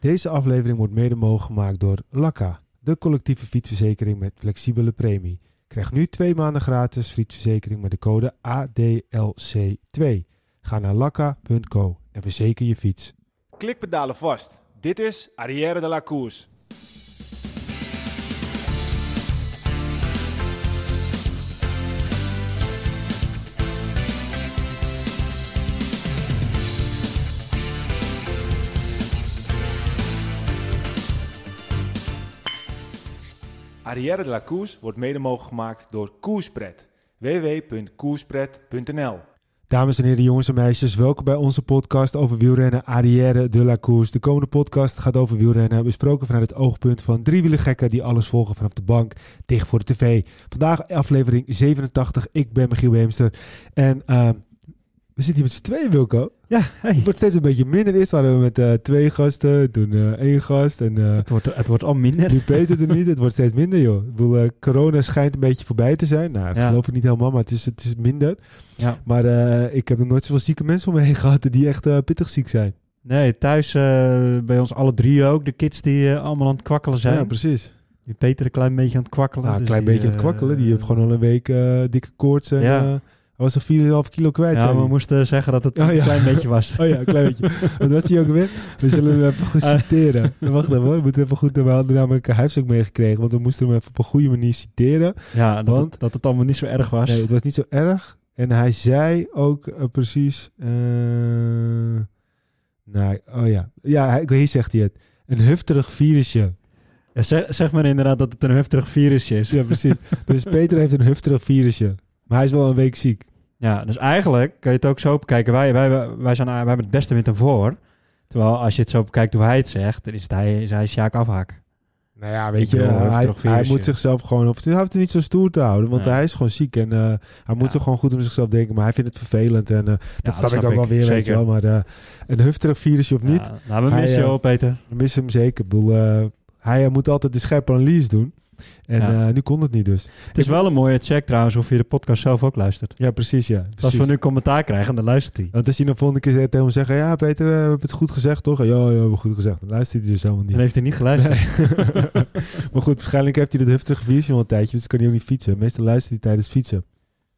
Deze aflevering wordt mede mogelijk gemaakt door Lakka, de collectieve fietsverzekering met flexibele premie. Krijg nu twee maanden gratis fietsverzekering met de code ADLC2. Ga naar lakka.co en verzeker je fiets. Klikpedalen vast. Dit is Arrière de la Course. Arrière de la Course wordt mede mogelijk gemaakt door Koerspret. www.koerspret.nl Dames en heren, jongens en meisjes, welkom bij onze podcast over wielrennen Arrière de la Course. De komende podcast gaat over wielrennen, besproken vanuit het oogpunt van gekken die alles volgen vanaf de bank, dicht voor de tv. Vandaag aflevering 87, ik ben Michiel Beemster en uh, we zitten hier met z'n tweeën, Wilco. Ja, hey. Het wordt steeds een beetje minder. Eerst hadden we met uh, twee gasten, toen uh, één gast. En, uh, het, wordt, het wordt al minder. Nu Peter er niet, het wordt steeds minder, joh. Ik bedoel, corona schijnt een beetje voorbij te zijn. Nou, dat ja. geloof ik niet helemaal, maar het is, het is minder. Ja. Maar ik heb nog nooit zoveel zieke mensen om me heen gehad die echt pittig ziek zijn. Nee, thuis bij ons alle drie ook. De kids die allemaal aan het kwakkelen zijn. Ja, precies. Die Peter een klein beetje aan het kwakkelen. Nou, een dus klein die, beetje aan het kwakkelen. Die heeft gewoon al een week dikke koorts en... Ja. Was er 4,5 kilo kwijt. Ja, we moesten zeggen dat het oh, ja. een klein beetje was. Oh ja, een klein beetje. Wat was hij ook weer? We zullen hem even goed citeren. Wacht even hoor, we moeten even goed... We hadden namelijk een huis ook meegekregen, want we moesten hem even op een goede manier citeren. Ja, dat, want, het, dat het allemaal niet zo erg was. Nee, het was niet zo erg. En hij zei ook uh, precies... Uh, nou, oh ja. Ja, hij, hier zegt hij het. Een hufterig virusje. Ja, zeg, zeg maar inderdaad dat het een hufterig virusje is. Ja, precies. dus Peter heeft een hufterig virusje. Maar hij is wel een week ziek. Ja, dus eigenlijk kan je het ook zo bekijken. Wij, wij, wij, zijn, wij hebben het beste met hem voor. Terwijl als je het zo bekijkt hoe hij het zegt, dan is, het, hij, is hij Sjaak afhaak. Nou ja, weet je, hij, hij, moet zichzelf gewoon... Of, hij hoeft het niet zo stoer te houden, want hij is gewoon ziek. En uh, hij moet ja. er gewoon goed om zichzelf denken. Maar hij vindt het vervelend. En uh, dat ja, snap ik ook wel weer, weet je wel. Maar uh, een hufterig virusje of niet... nou, we missen je ook, Peter. We missen hem zeker. Ik bedoel, hij moet altijd de scherpe analyse doen. En ja. uh, nu kon het niet dus. Het is ik, wel een mooie check trouwens of je de podcast zelf ook luistert. Ja, precies ja. Precies. Als we nu commentaar krijgen, dan luistert hij. Want als je dan volgende keer tegen hem zeggen... Ja Peter, uh, we hebben het goed gezegd toch? Ja, ja, we hebben goed gezegd. Dan luistert hij dus helemaal niet. Dan heeft hij niet geluisterd. Nee. maar goed, waarschijnlijk heeft hij dat heftige virus al een tijdje. Dus kan hij ook niet fietsen. Meestal luistert hij tijdens fietsen.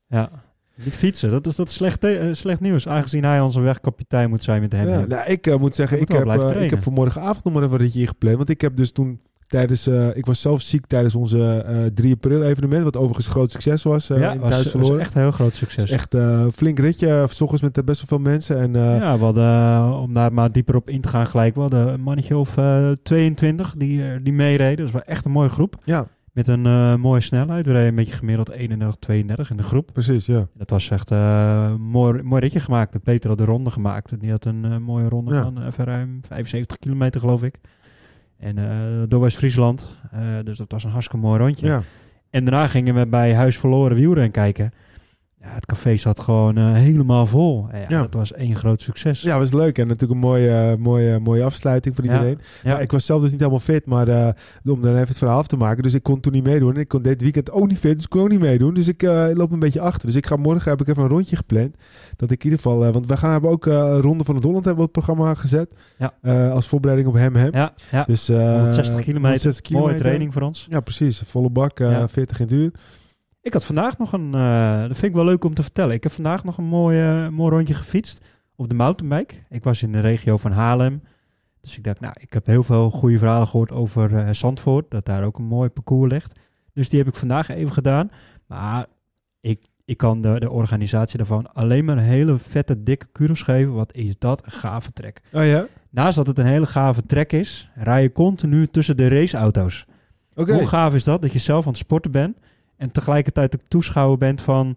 Ja. Niet fietsen, dat is, dat is slecht, uh, slecht nieuws. Aangezien hij onze wegkapitein moet zijn met hem. Ja, nou, ik uh, moet zeggen, ik heb, uh, ik heb voor morgenavond nog maar even een ritje ingepland. Want ik heb dus toen tijdens, uh, ik was zelf ziek tijdens onze uh, 3 april evenement, wat overigens groot succes was. Uh, ja, in was, was echt een heel groot succes. Echt flink ritje, s ochtends met best wel veel mensen. En, ja, we hadden, om daar maar dieper op in te gaan gelijk, we hadden een mannetje of 22 die, die meereden. Dus was echt een mooie groep. Ja. Met een mooie snelheid. We reden een beetje gemiddeld 31, 32 in de groep. Precies, ja. Dat was echt een mooi, mooi ritje gemaakt. Peter had de ronde gemaakt. En die had een mooie ronde ja. van even ruim 75 kilometer, geloof ik. En uh, door West-Friesland. Uh, dus dat was een hartstikke mooi rondje. Ja. En daarna gingen we bij Huis Verloren wielren kijken. Ja, het café zat gewoon uh, helemaal vol. Ja, ja, Dat was één groot succes. Ja, was leuk. En natuurlijk een mooie, mooie, mooie afsluiting voor iedereen. Ja, ik was zelf dus niet helemaal fit, maar uh, om dan even het verhaal af te maken. Dus ik kon toen niet meedoen. Ik kon dit weekend ook niet fit, dus ik kon ook niet meedoen. Dus ik uh, loop een beetje achter. Dus ik ga morgen, heb ik even een rondje gepland. Dat ik in ieder geval, want we gaan hebben ook Ronde van het Holland hebben we het programma gezet. Ja. als voorbereiding op hem hem. Ja, ja. Dus, 160 kilometer. 160 kilometer. Mooie training voor ons. Ja, precies. Volle bak, 40 in het uur. Ik had vandaag nog een, uh, dat vind ik wel leuk om te vertellen. Ik heb vandaag nog een mooi, uh, mooi rondje gefietst op de mountainbike. Ik was in de regio van Haarlem. Dus ik dacht, nou, ik heb heel veel goede verhalen gehoord over uh, Zandvoort. Dat daar ook een mooi parcours ligt. Dus die heb ik vandaag even gedaan. Maar ik, ik kan de, de organisatie daarvan alleen maar een hele vette, dikke kudos geven. Wat is dat een gave trek. Oh ja? Naast dat het een hele gave trek is, rij je continu tussen de raceauto's. Okay. Hoe gaaf is dat? Dat je zelf aan het sporten bent. En tegelijkertijd ook toeschouwer bent van,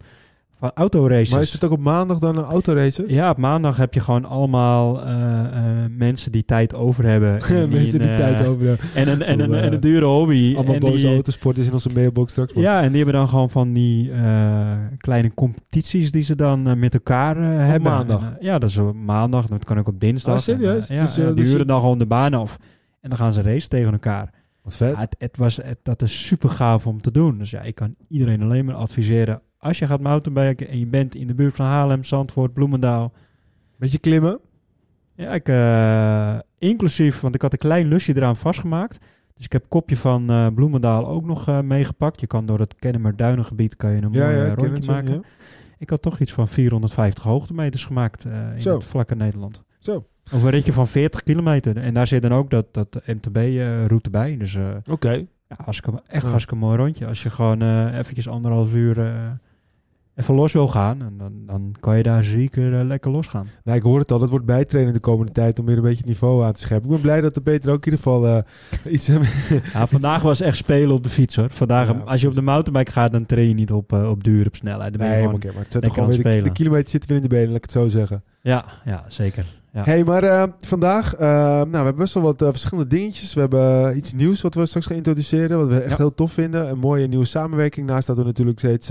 van autoraces. Maar is het ook op maandag dan een autoraces? Ja, op maandag heb je gewoon allemaal uh, uh, mensen die tijd over hebben. mensen die, die uh, tijd over hebben. En een, en, een, en een dure hobby. Allemaal en boze die, autosport is in onze mailbox straks. Ja, en die hebben dan gewoon van die kleine competities die ze dan met elkaar hebben. maandag? En, ja, dat is op maandag. Dat kan ook op dinsdag. Oh, serieus? En, ja, dus, die dus huren dan gewoon de baan af. En dan gaan ze race tegen elkaar. Ja, het, het, was, het, dat is super gaaf om te doen. Dus ja, ik kan iedereen alleen maar adviseren. Als je gaat mountainbiken en je bent in de buurt van Haarlem, Zandvoort, Bloemendaal. Beetje klimmen? Ja, ik, eh, inclusief, want ik had een klein lusje eraan vastgemaakt. Dus ik heb kopje van eh, Bloemendaal ook nog eh, meegepakt. Je kan door het Kennemer Duinengebied kan je een mooi ik ken rondje zo, maken. ja. Ik had toch iets van 450 hoogtemeters gemaakt in Zo. het vlakke Nederland. Zo, Of een ritje van 40 kilometer. En daar zit dan ook dat, dat MTB-route bij. Dus eh oké. ja, hartstikke, echt Ja. hartstikke mooi rondje. Als je gewoon eh eventjes anderhalf uur eh, even los wil gaan, en dan, dan kan je daar zeker eh, lekker los gaan. Nou, ik hoor het al. Dat wordt bijtrainen de komende tijd om weer een beetje het niveau aan te scheppen. Ik ben blij dat de Peter ook in ieder geval eh, iets... Ja, vandaag was echt spelen op de fiets hoor. Vandaag, Ja, als je op de mountainbike gaat, dan train je niet op, eh, op duur, op snelheid. Dan ben je nee, gewoon- maar, het lekker toch gewoon weer de, de kilometer zitten weer in de benen, laat ik het zo zeggen. ja, ja, zeker. Ja. hey, maar eh, vandaag, eh, nou, we hebben best wel wat eh, verschillende dingetjes. We hebben iets nieuws wat we straks gaan introduceren, wat we echt Ja. heel tof vinden. Een mooie nieuwe samenwerking. Naast dat we natuurlijk steeds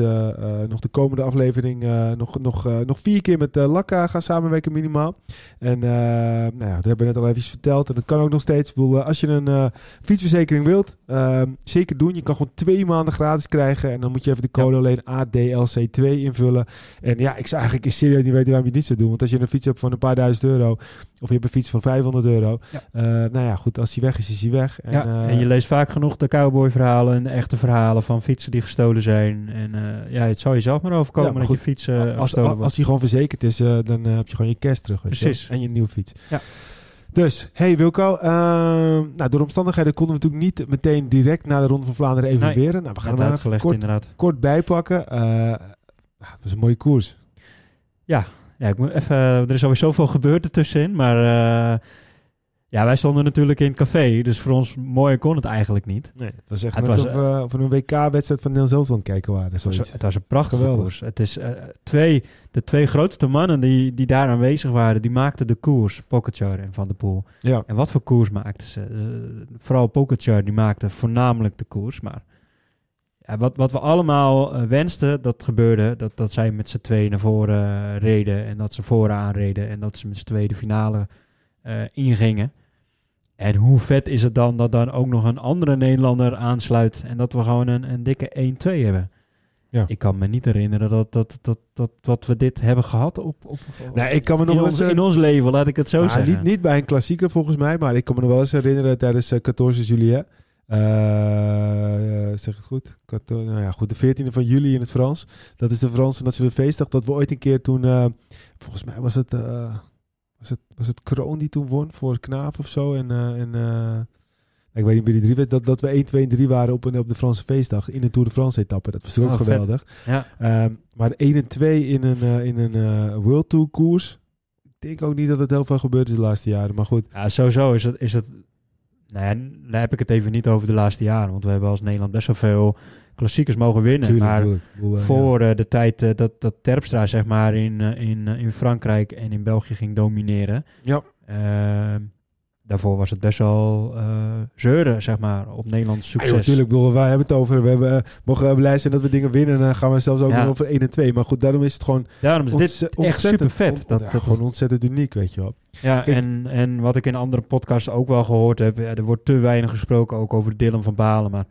nog de komende aflevering nog, nog, nog vier keer met Lakka gaan samenwerken minimaal. En nou ja, dat hebben we net al even verteld. En dat kan ook nog steeds. Ik bedoel, als je een fietsverzekering wilt, eh, zeker doen. Je kan gewoon twee maanden gratis krijgen. En dan moet je even de code alleen ADLC2 invullen. En ja, ik zou eigenlijk serieus niet weten waarom je het niet zou doen. Want als je een fiets hebt van een paar duizend euro, of je hebt een fiets van 500 euro. Ja. eh, nou ja, goed, als die weg is, is die weg. En, Ja, eh, en je leest vaak genoeg de cowboy-verhalen en de echte verhalen van fietsen die gestolen zijn. En eh, ja, het zou je zelf maar overkomen Ja, maar dat je fiets als, gestolen als, wordt. die gewoon verzekerd is, dan heb je gewoon je cash terug. je. Precies. En je nieuwe fiets. Ja. Dus, hey Wilco. nou, door de omstandigheden konden we natuurlijk niet meteen direct na de Ronde van Vlaanderen evalueren. Nou, we gaan uitgelegd kort, inderdaad. kort bijpakken. Eh, nou, het was een mooie koers. Ja, ik moet even, er is alweer zoveel gebeurd ertussenin. Maar eh, ja, wij stonden natuurlijk in het café. Dus voor ons mooier kon het eigenlijk niet. Nee, het was echt Het was, of een WK-wedstrijd van Nederland zelf aan het kijken waren. Het was, het was een prachtige Geweldig. koers. Het is, eh, twee, de twee grootste mannen die, die daar aanwezig waren, die maakten de koers. Pogacar en Van der Poel. Ja. En wat voor koers maakten ze? Eh, vooral Pogacar, die maakte voornamelijk de koers. Maar ja, wat, wat we allemaal eh, wensten, dat gebeurde. Dat, dat zij met z'n tweeën naar voren eh, reden. En dat ze vooraan reden. En dat ze met z'n tweeën de finale eh, ingingen. En hoe vet is het dan dat dan ook nog een andere Nederlander aansluit. En dat we gewoon een, een dikke 1-2 hebben. Ja. Ik kan me niet herinneren dat, dat, dat, dat, dat we dit hebben gehad op, op, ik kan me nog in, ons, in ons leven, laat ik het zo Nou, zeggen. niet, niet bij een klassieker volgens mij, maar ik kan me nog wel eens herinneren tijdens eh 14 juillet. Eh, eh, zeg het goed? 14 nou ja, goed, de 14e van juli in het Frans. Dat is de Franse Nationale Feestdag. Dat we ooit een keer toen, eh, volgens mij was het, was het, was het Kroon die toen won voor Knaaf of zo. En, en ik weet niet wie die drie werd. Dat, dat we 1, 2 en 3 waren op, een, op de Franse Feestdag in een Tour de France etappe. Dat was ook Oh, geweldig. Ja. Ehm, maar 1 en 2 in een, in een World Tour koers. Ik denk ook niet dat het heel veel gebeurd is de laatste jaren. Maar goed, Ja, sowieso is het, is het... Nou ja, daar heb ik het even niet over de laatste jaren. Want we hebben als Nederland best wel veel klassiekers mogen winnen. tuurlijk. maar tuurlijk. Eh, voor eh, de tijd eh, dat, dat Terpstra zeg maar in, in, in Frankrijk en in België ging domineren. Ja. Ehm, daarvoor was het best wel eh, zeuren, zeg maar, op Nederlands Ja, succes. joh, tuurlijk, ik bedoel, wij hebben het over. We hebben, eh, mogen we blij zijn dat we dingen winnen. En dan gaan we zelfs ook Ja. nog over 1 en 2. Maar goed, daarom is het gewoon Daarom is dit echt super vet. Dat, ja, dat, gewoon ontzettend uniek, weet je wel. Ja, Kijk. en, en wat ik in andere podcasts ook wel gehoord heb, ja, er wordt te weinig gesproken ook over Dylan van Balen. Maar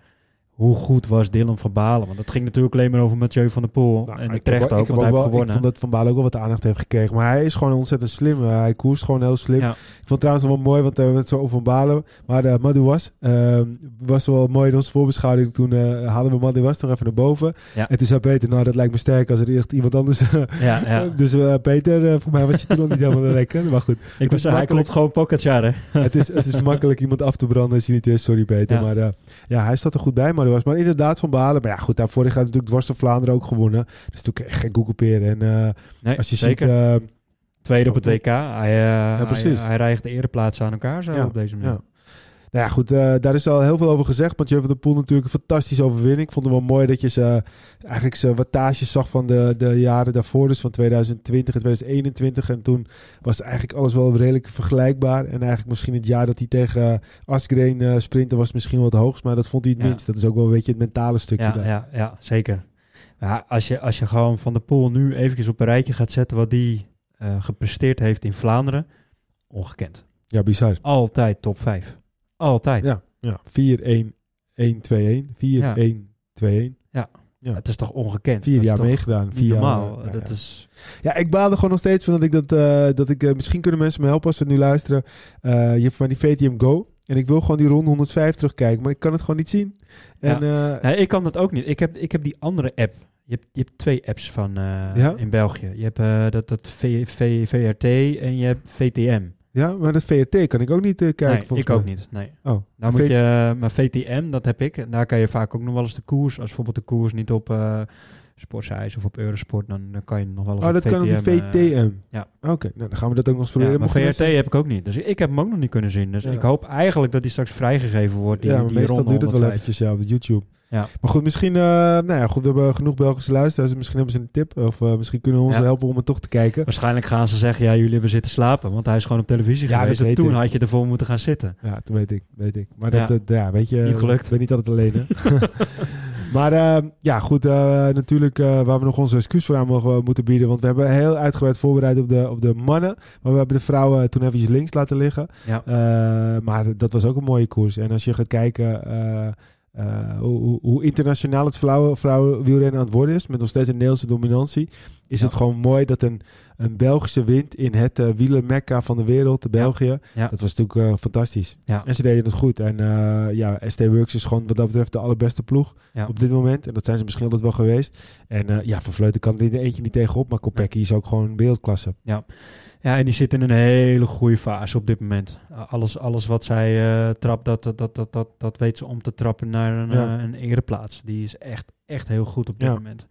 hoe goed was Dylan van Balen? Want dat ging natuurlijk alleen maar over Mathieu van der Poel. Nou, en ik terecht ook, ik want hij heeft gewonnen. Ik vond dat Van Balen ook wel wat aandacht heeft gekregen. Maar hij is gewoon ontzettend slim. Eh, hij koerst gewoon heel slim. Ja. Ik vond het trouwens wel mooi, want eh, we hebben het zo over Van Balen. Maar uh, Madou was, ehm, was wel mooi in onze voorbeschouwing. Toen eh haalden we Madou was nog even naar boven. Ja. En toen zei Peter, nou dat lijkt me sterk als er echt iemand anders... ja, ja. dus Peter, voor mij was je toen nog niet helemaal lekker. Maar goed, ik was, hij klopt gewoon hè? het is, het is makkelijk iemand af te branden als je niet is. Sorry Peter. Maar ja, hij staat er goed bij. Maar, was, maar inderdaad Van Balen. Maar ja, goed, daarvoor gaat natuurlijk Dwars van Vlaanderen ook gewonnen. Dat is natuurlijk echt geen Google En eh, Nee, als je zeker. ziet... eh, Tweede op het WK. Hij, precies. hij, hij rijgt de ereplaatsen aan elkaar zo Ja, op deze manier. Ja. Nou ja, goed, eh, daar is al heel veel over gezegd. Want van der Poel natuurlijk een fantastische overwinning. Ik vond het wel mooi dat je ze, eigenlijk zijn wattage zag van de, de jaren daarvoor. Dus van 2020 en 2021. En toen was eigenlijk alles wel redelijk vergelijkbaar. En eigenlijk misschien het jaar dat hij tegen uh, Asgreen uh, sprintte was misschien wel het hoogst. Maar dat vond hij het Ja. minst. Dat is ook wel een beetje het mentale stukje Ja, daar. ja, ja, zeker. Ja, als, je, als je gewoon Van der Poel nu eventjes op een rijtje gaat zetten wat die eh, gepresteerd heeft in Vlaanderen, ongekend. Ja, bizar. Altijd top 5. Altijd. Ja, ja. 4-1, 1-2-1. 4-1, 2-1. Ja. Het is toch ongekend? Vier jaar meegedaan. Vier jaar, normaal. ja, dat ja. is... Ja, ik baalde gewoon nog steeds van dat ik dat, eh, dat ik, eh, misschien kunnen mensen me helpen als ze nu luisteren. Eh, je hebt van die VTM Go. En ik wil gewoon die ronde 105 terugkijken, maar ik kan het gewoon niet zien. En Nee, ik kan dat ook niet. Ik heb, ik heb die andere app. Je hebt, je hebt twee apps van Ja? in België. Je hebt dat, dat v, v, VRT en je hebt VTM. Ja, maar dat VRT kan ik ook niet eh, kijken. nee, ik mij. ook niet. Nee. Oh, Nou moet je, maar VTM, dat heb ik. En daar kan je vaak ook nog wel eens de koers. Als bijvoorbeeld de koers niet op eh Sportshuis of op Eurosport, dan, dan kan je nog wel eens Oh, dat kan op die VTM, eh, ja. Oké, nou dan gaan we dat ook nog eens proberen. ja, maar VRT mensen- heb ik ook niet. Dus ik heb hem ook nog niet kunnen zien. Dus Ja. ik hoop eigenlijk dat die straks vrijgegeven wordt. Die, ja, maar die meestal duurt het wel 105. eventjes ja, op YouTube. Ja. Maar goed, misschien, eh, nou ja, goed, we hebben genoeg Belgische luisteraars. Misschien hebben ze een tip. Of eh, misschien kunnen we ons Ja. helpen om het toch te kijken. Waarschijnlijk gaan ze zeggen, ja, jullie hebben zitten slapen. Want hij is gewoon op televisie Ja, geweest. En toen ik. had je ervoor moeten gaan zitten. Ja, dat weet ik, weet ik. Maar dat, dat, ja, weet je, Niet gelukt. Ik ben niet altijd alleen, hè. maar eh, ja, goed, natuurlijk eh, waar we nog onze excuus voor aan mogen, moeten bieden. Want we hebben heel uitgebreid voorbereid op de, op de mannen. Maar we hebben de vrouwen toen even links laten liggen. Ja. Maar dat was ook een mooie koers. En als je gaat kijken eh, hoe, hoe- hoe internationaal het vrouwen, vrouwen wielrennen aan het worden is, met nog steeds een Nederlandse dominantie, is Ja. het gewoon mooi dat een, een Belgische wint in het uh, wielermekka van de wereld, België. Ja. Dat was natuurlijk eh, fantastisch. Ja. En ze deden het goed. En eh, ja, ST Works is gewoon wat dat betreft de allerbeste ploeg Ja. op dit moment. En dat zijn ze misschien altijd wel geweest. En ja, Van Vleuten kan er eentje niet tegenop, maar Kopecky is ook gewoon wereldklasse. Ja, en die zit in een hele goede fase op dit moment. Alles, alles wat zij trapt, dat, dat, dat, dat, dat, weet ze om te trappen naar een, Ja. een ereplaats. Die is echt, echt heel goed op dit Ja. moment.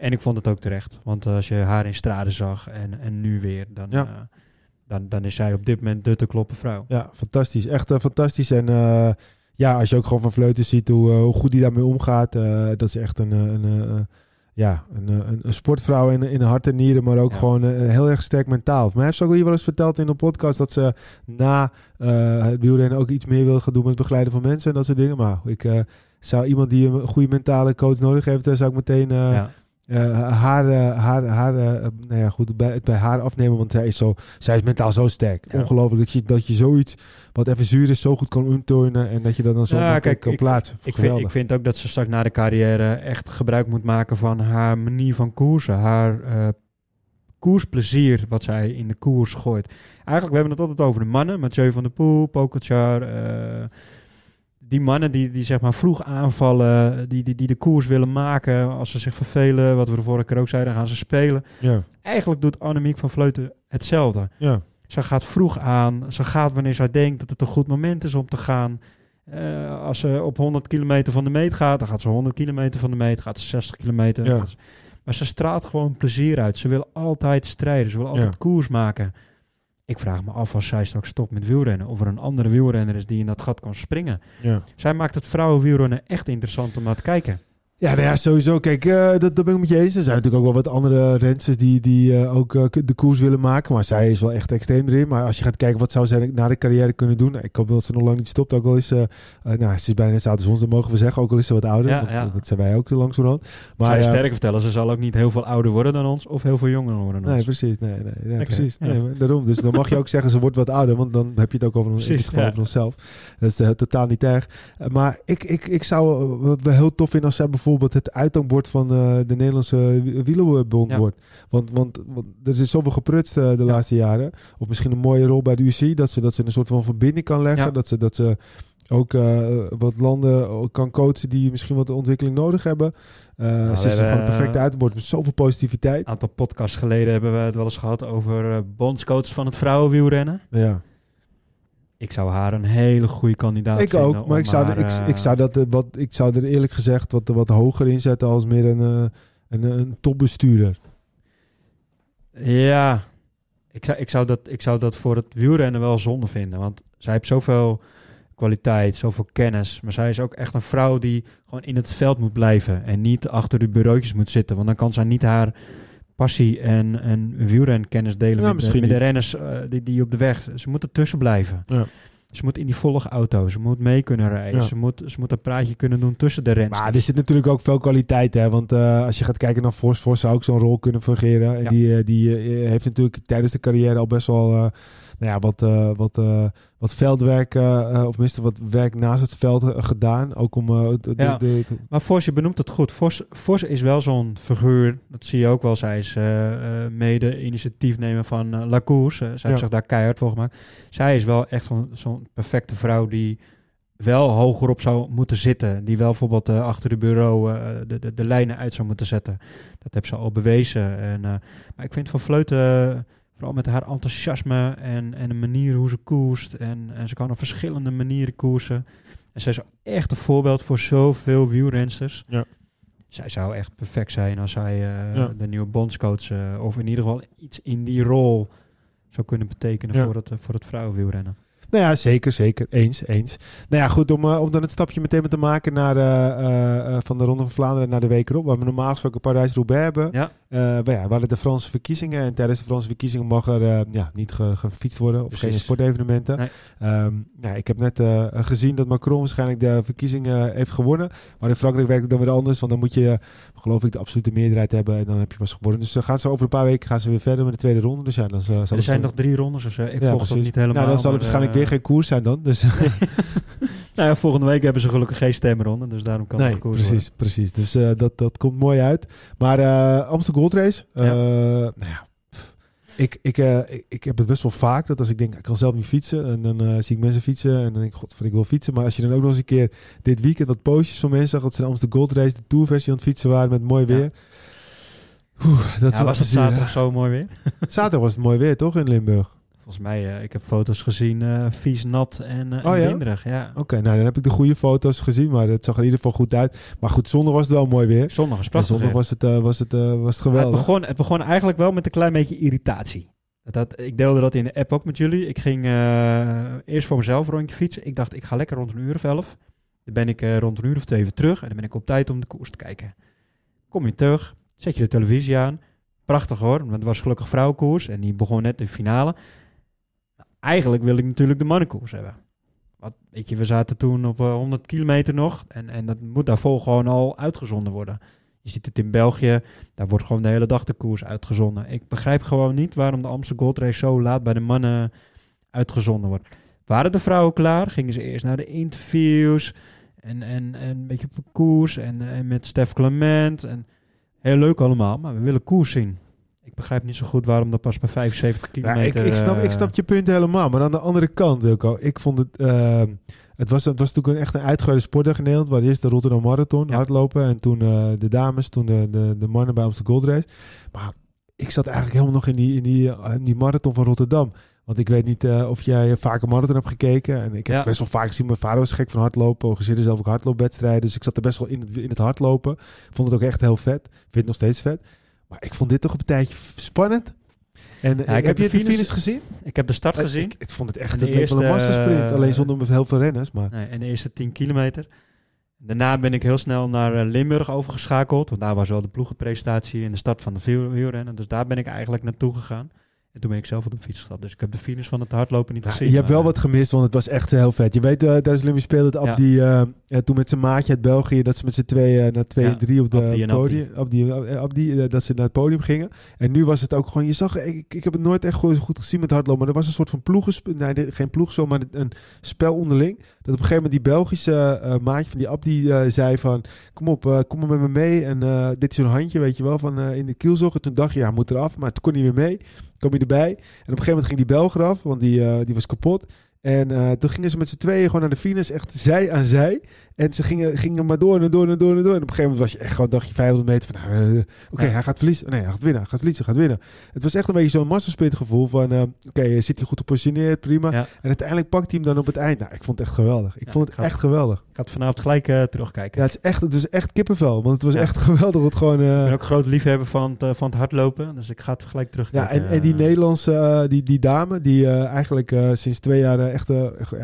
En ik vond het ook terecht. Want eh, als je haar in straden zag en, en nu weer, dan, Ja. eh, dan, dan is zij op dit moment de te kloppen vrouw. Ja, fantastisch. Echt eh, fantastisch. En ja, als je ook gewoon van Vleuten ziet hoe, hoe goed hij daarmee omgaat. dat is echt een, een, ja, een, een, een sportvrouw in, in hart en nieren. Maar ook Ja. gewoon heel erg sterk mentaal. Maar hij heeft ze ook hier wel eens verteld in een podcast... dat ze na het wielrennen ook iets meer wil gaan doen... met het begeleiden van mensen en dat soort dingen. Maar ik zou iemand die een goede mentale coach nodig heeft... zou ik meteen... ja. Eh, haar, eh, haar, haar eh, nou ja, goed, bij, het bij haar afnemen, want zij is, zo, zij is mentaal zo sterk. Ja. Ongelooflijk dat je, dat je zoiets, wat even zuur is, zo goed kan umturnen en dat je dat dan zo Ja, kijk, kan ik- plaatsen. Ik vind, ik vind ook dat ze straks na de carrière echt gebruik moet maken van haar manier van koersen. Haar koersplezier wat zij in de koers gooit. Eigenlijk, we hebben het altijd over de mannen. Mathieu van der Poel, Pogacar. Die mannen die, die zeg maar vroeg aanvallen, die, die, die de koers willen maken. Als ze zich vervelen, wat we de vorige keer ook zeiden, gaan ze spelen. ja, Eigenlijk doet Annemiek van Vleuten hetzelfde. ja, Ze gaat vroeg aan. Ze gaat wanneer zij denkt dat het een goed moment is om te gaan. Eh, als ze op 100 kilometer van de meet gaat, dan gaat ze 100 kilometer van de meet. Gaat ze 60 kilometer. Ja. gaat ze- Maar ze straalt gewoon plezier uit. Ze wil altijd strijden. Ze wil altijd Ja. koers maken. Ik vraag me af als zij straks stopt met wielrennen. Of er een andere wielrenner is die in dat gat kan springen. ja. Zij maakt het vrouwenwielrennen echt interessant om naar te kijken. Ja, nou ja, sowieso. Kijk, eh, dat, dat ben ik met je eens. Er zijn natuurlijk ook wel wat andere rensters die, die eh, ook eh, de koers willen maken. Maar zij is wel echt extreem erin. Maar als je gaat kijken, wat zou zij na de carrière kunnen doen? Nou, ik hoop dat ze nog lang niet stopt. Ook al is ze, nou, ze is bijna net zo oud als ons, dat mogen we zeggen. Ook al is ze wat ouder. Ja, want, ja. Dat zijn wij ook langzamerhand. Maar zij sterker vertellen, ze zal ook niet heel veel ouder worden dan ons. Of heel veel jonger worden dan Nee, ons. precies. Nee, nee, nee precies. Nee, daarom. Dus dan mag je ook zeggen, ze wordt wat ouder. Want dan heb je het ook over, ons- in Precies, over onszelf. Dat is totaal niet erg. Maar ik, ik, ik zou wel heel tof vinden als zij bijvoorbeeld het uithangbord van eh, de Nederlandse wi- wielerbond Ja. wordt. Want, want, want er is zoveel geprutst eh, de laatste jaren. Of misschien een mooie rol bij de UC. Dat ze, dat ze een soort van verbinding kan leggen. Ja. Dat ze... Dat ze ook eh, wat landen kan coachen die misschien wat ontwikkeling nodig hebben. Eh Nou, we ze is gewoon een perfecte eh, uitbord met zoveel positiviteit. Een aantal podcasts geleden hebben we het wel eens gehad over eh, bondscoach van het vrouwenwielrennen. Ja. Ik zou haar een hele goede kandidaat Ik vinden. ook, maar ik zou, haar, er, ik, eh, ik, zou dat, eh, wat, ik zou er eerlijk gezegd wat, wat hoger in zetten als meer een, eh, een, een topbestuurder. Ja, ik zou, ik, zou dat, ik zou dat voor het wielrennen wel zonde vinden. Want zij heeft zoveel kwaliteit, zoveel kennis. Maar zij is ook echt een vrouw die gewoon in het veld moet blijven. En niet achter de bureautjes moet zitten. Want dan kan zij niet haar passie en, en wielrenkennis delen Ja, met, de, misschien met de renners eh, die, die op de weg. Ze moet ertussen blijven. Ja. Ze moet in die volgauto. Ze moet mee kunnen rijden. Ja. Ze, moet, ze moet een praatje kunnen doen tussen de renners. Maar er zit natuurlijk ook veel kwaliteit, hè. Want eh, als je gaat kijken naar Vos, Vos zou ook zo'n rol kunnen fungeren. En Ja. die, eh, die heeft natuurlijk tijdens de carrière al best wel... nou ja, wat, eh, wat, eh, wat veldwerk, eh, of tenminste wat werk naast het veld gedaan. Ook om de, Ja. de, de- Maar Vos, je benoemt het goed. Vos, Vos is wel zo'n figuur, dat zie je ook wel. Zij is mede-initiatiefnemer van La Course. Zij heeft Ja. zich daar keihard voor gemaakt. Zij is wel echt zo'n perfecte vrouw die wel hogerop zou moeten zitten. Die wel bijvoorbeeld achter de bureau de, de, de lijnen uit zou moeten zetten. Dat heeft ze al bewezen. En, maar ik vind Van Vleuten, eh, vooral met haar enthousiasme en, en de manier hoe ze koerst. En, en ze kan op verschillende manieren koersen. En zij is echt een voorbeeld voor zoveel wielrensters. Ja. Zij zou echt perfect zijn als zij eh, Ja. de nieuwe bondscoach... eh, of in ieder geval iets in die rol zou kunnen betekenen Ja. voor, het, eh, voor het vrouwenwielrennen. Nou ja, zeker, zeker. Eens, eens. Nou ja, goed, om, eh, om dan het stapje meteen met te maken naar, eh, eh, van de Ronde van Vlaanderen naar de week erop, waar we normaal gesproken Parijs-Roubaix hebben. Ja. Maar ja, we hadden de Franse verkiezingen en tijdens de Franse verkiezingen mag er ja, niet ge- gefietst worden of Precies. geen sportevenementen. Nee. Ehm, ja, ik heb net gezien dat Macron waarschijnlijk de verkiezingen heeft gewonnen. Maar in Frankrijk werkt het dan weer anders, want dan moet je, geloof ik, de absolute meerderheid hebben en dan heb je was gewonnen. Dus dan gaan ze over een paar weken gaan ze weer verder met de tweede ronde. Dus ja, dan zal Er zijn nog drie rondes, dus ik Ja, volg dat niet helemaal. Nou, dan zal het waarschijnlijk weer geen koers zijn dan. Dus Nou ja, volgende week hebben ze gelukkig geen stemronde, dus daarom kan nee, het koers precies, precies. Dus eh, dat, dat komt mooi uit. Maar eh Amsterdam Gold Race, eh, Ja. nou ja, ik, ik, ik, ik heb het best wel vaak dat als ik denk, ik kan zelf niet fietsen en dan zie ik mensen fietsen en dan denk ik, god, ik wil fietsen. Maar als je dan ook nog eens een keer dit weekend wat postjes van mensen zag dat ze de Amsterdam Gold Race, de Tourversie aan het fietsen waren met mooi Ja. weer. Oeh, dat. Ja, was het zaterdag zo mooi weer? Zaterdag was het mooi weer, toch, in Limburg? Volgens mij, eh, ik heb foto's gezien, eh, vies, nat en, eh, Oh en ja? winderig. Ja. Oké, nou dan heb ik de goede foto's gezien, maar het zag er in ieder geval goed uit. Maar goed, zondag was het wel mooi weer. Zondag En prachtig zondag was het, was het, was het geweldig. Het begon, het begon eigenlijk wel met een klein beetje irritatie. Dat, dat, ik deelde dat in de app ook met jullie. Ik ging eerst voor mezelf een rondje fietsen. Ik dacht, ik ga lekker rond een uur of elf. Dan ben ik rond een uur of twee weer terug. En dan ben ik op tijd om de koers te kijken. Kom je terug, zet je de televisie aan. Prachtig hoor, want het was gelukkig vrouwenkoers. En die begon net in de finale. Eigenlijk wil ik natuurlijk de mannenkoers hebben. Wat, weet je, we zaten toen op eh, 100 kilometer nog. En, en dat moet daarvoor gewoon al uitgezonden worden. Je ziet het in België. Daar wordt gewoon de hele dag de koers uitgezonden. Ik begrijp gewoon niet waarom de Amsterdam Gold Race zo laat bij de mannen uitgezonden wordt. Waren de vrouwen klaar? Gingen ze eerst naar de interviews en, en, en een beetje op koers en, en met Stef Clement. En heel leuk allemaal, maar we willen koers zien. Ik begrijp niet zo goed waarom dat pas bij 75 Ja, kilometer... ik, ik, snap, ik eh, snap je punt helemaal. Maar aan de andere kant, Wilco, ik vond het... eh, het, was, het was natuurlijk een, echt een uitgebreide sportdag in Nederland. Waar eerst de Rotterdam Marathon, Ja. hardlopen. En toen eh, de dames, toen de, de, de mannen bij Amsterdam Gold Race. Maar ik zat eigenlijk helemaal nog in die, in die, eh, in die marathon van Rotterdam. Want ik weet niet of jij vaker marathon hebt gekeken. En ik heb Ja. best wel vaak gezien. Mijn vader was gek van hardlopen. Organiseerde zelf ook hardloopwedstrijden. Dus ik zat er best wel in, in het hardlopen. Vond het ook echt heel vet. Vind het nog steeds vet. Maar ik vond dit toch een partijtje spannend. En heb, je de de finish- gezien? Ik heb de start Eh, gezien. Ik, ik vond het echt De het wel een eerste, massasprint. eh, Alleen zonder heel veel renners. Maar Nee, en de eerste 10 kilometer. Daarna ben ik heel snel naar eh, Limburg overgeschakeld. Want daar was wel de ploegenpresentatie in de start van de wiel- wielrennen. Dus daar ben ik eigenlijk naartoe gegaan. En toen ben ik zelf op de fiets gestapt. Dus ik heb de finish van het hardlopen niet Ja, gezien. je hebt wel eh, wat gemist, want het was echt heel vet. Je weet, eh tijdens de Olympische Spelen dat Ja. Abdi, eh, eh, toen met zijn maatje uit België, dat ze met z'n tweeën naar twee Ja, en drie op de podium, Abdi, eh, Abdi, eh, dat ze naar het podium gingen. En nu was het ook gewoon, je zag, ik, ik heb het nooit echt goed, goed gezien met hardlopen, maar er was een soort van ploegenspel, nee, geen ploegspel, maar een spel onderling. Dat op een gegeven moment die Belgische eh, maatje van die Abdi eh, zei van, kom op, eh, kom maar met me mee. En dit is zo'n handje, weet je wel, van in de kielzog. En toen dacht je, ja, moet eraf, maar toen kon hij weer mee. Kwam hij erbij. En op een gegeven moment ging die Belg eraf, want die, die was kapot. En eh, toen gingen ze met z'n tweeën gewoon naar de finish, echt zij aan zij. En ze gingen, gingen maar door en door en door en door. En op een gegeven moment was je echt gewoon, dacht je 500 meter van, nou, eh, oké, Ja. hij gaat verliezen. Nee, hij gaat winnen, hij gaat verliezen, hij gaat winnen. Het was echt een beetje zo'n massasprint gevoel van, eh, oké, zit hij goed gepositioneerd, prima. Ja. En uiteindelijk pakt hij hem dan op het eind. Nou, ik vond het echt geweldig. Ik Ja, vond ik het had- echt geweldig. Ik ga het vanavond gelijk terugkijken. Ja, het is echt, het was echt kippenvel. Want het was Ja. echt geweldig. Het gewoon, Ik ben ook groot liefhebber van het, van het hardlopen. Dus ik ga het gelijk ja, terugkijken. en, en die Nederlandse, die, die dame, die eigenlijk sinds twee jaar eh, echt, eh,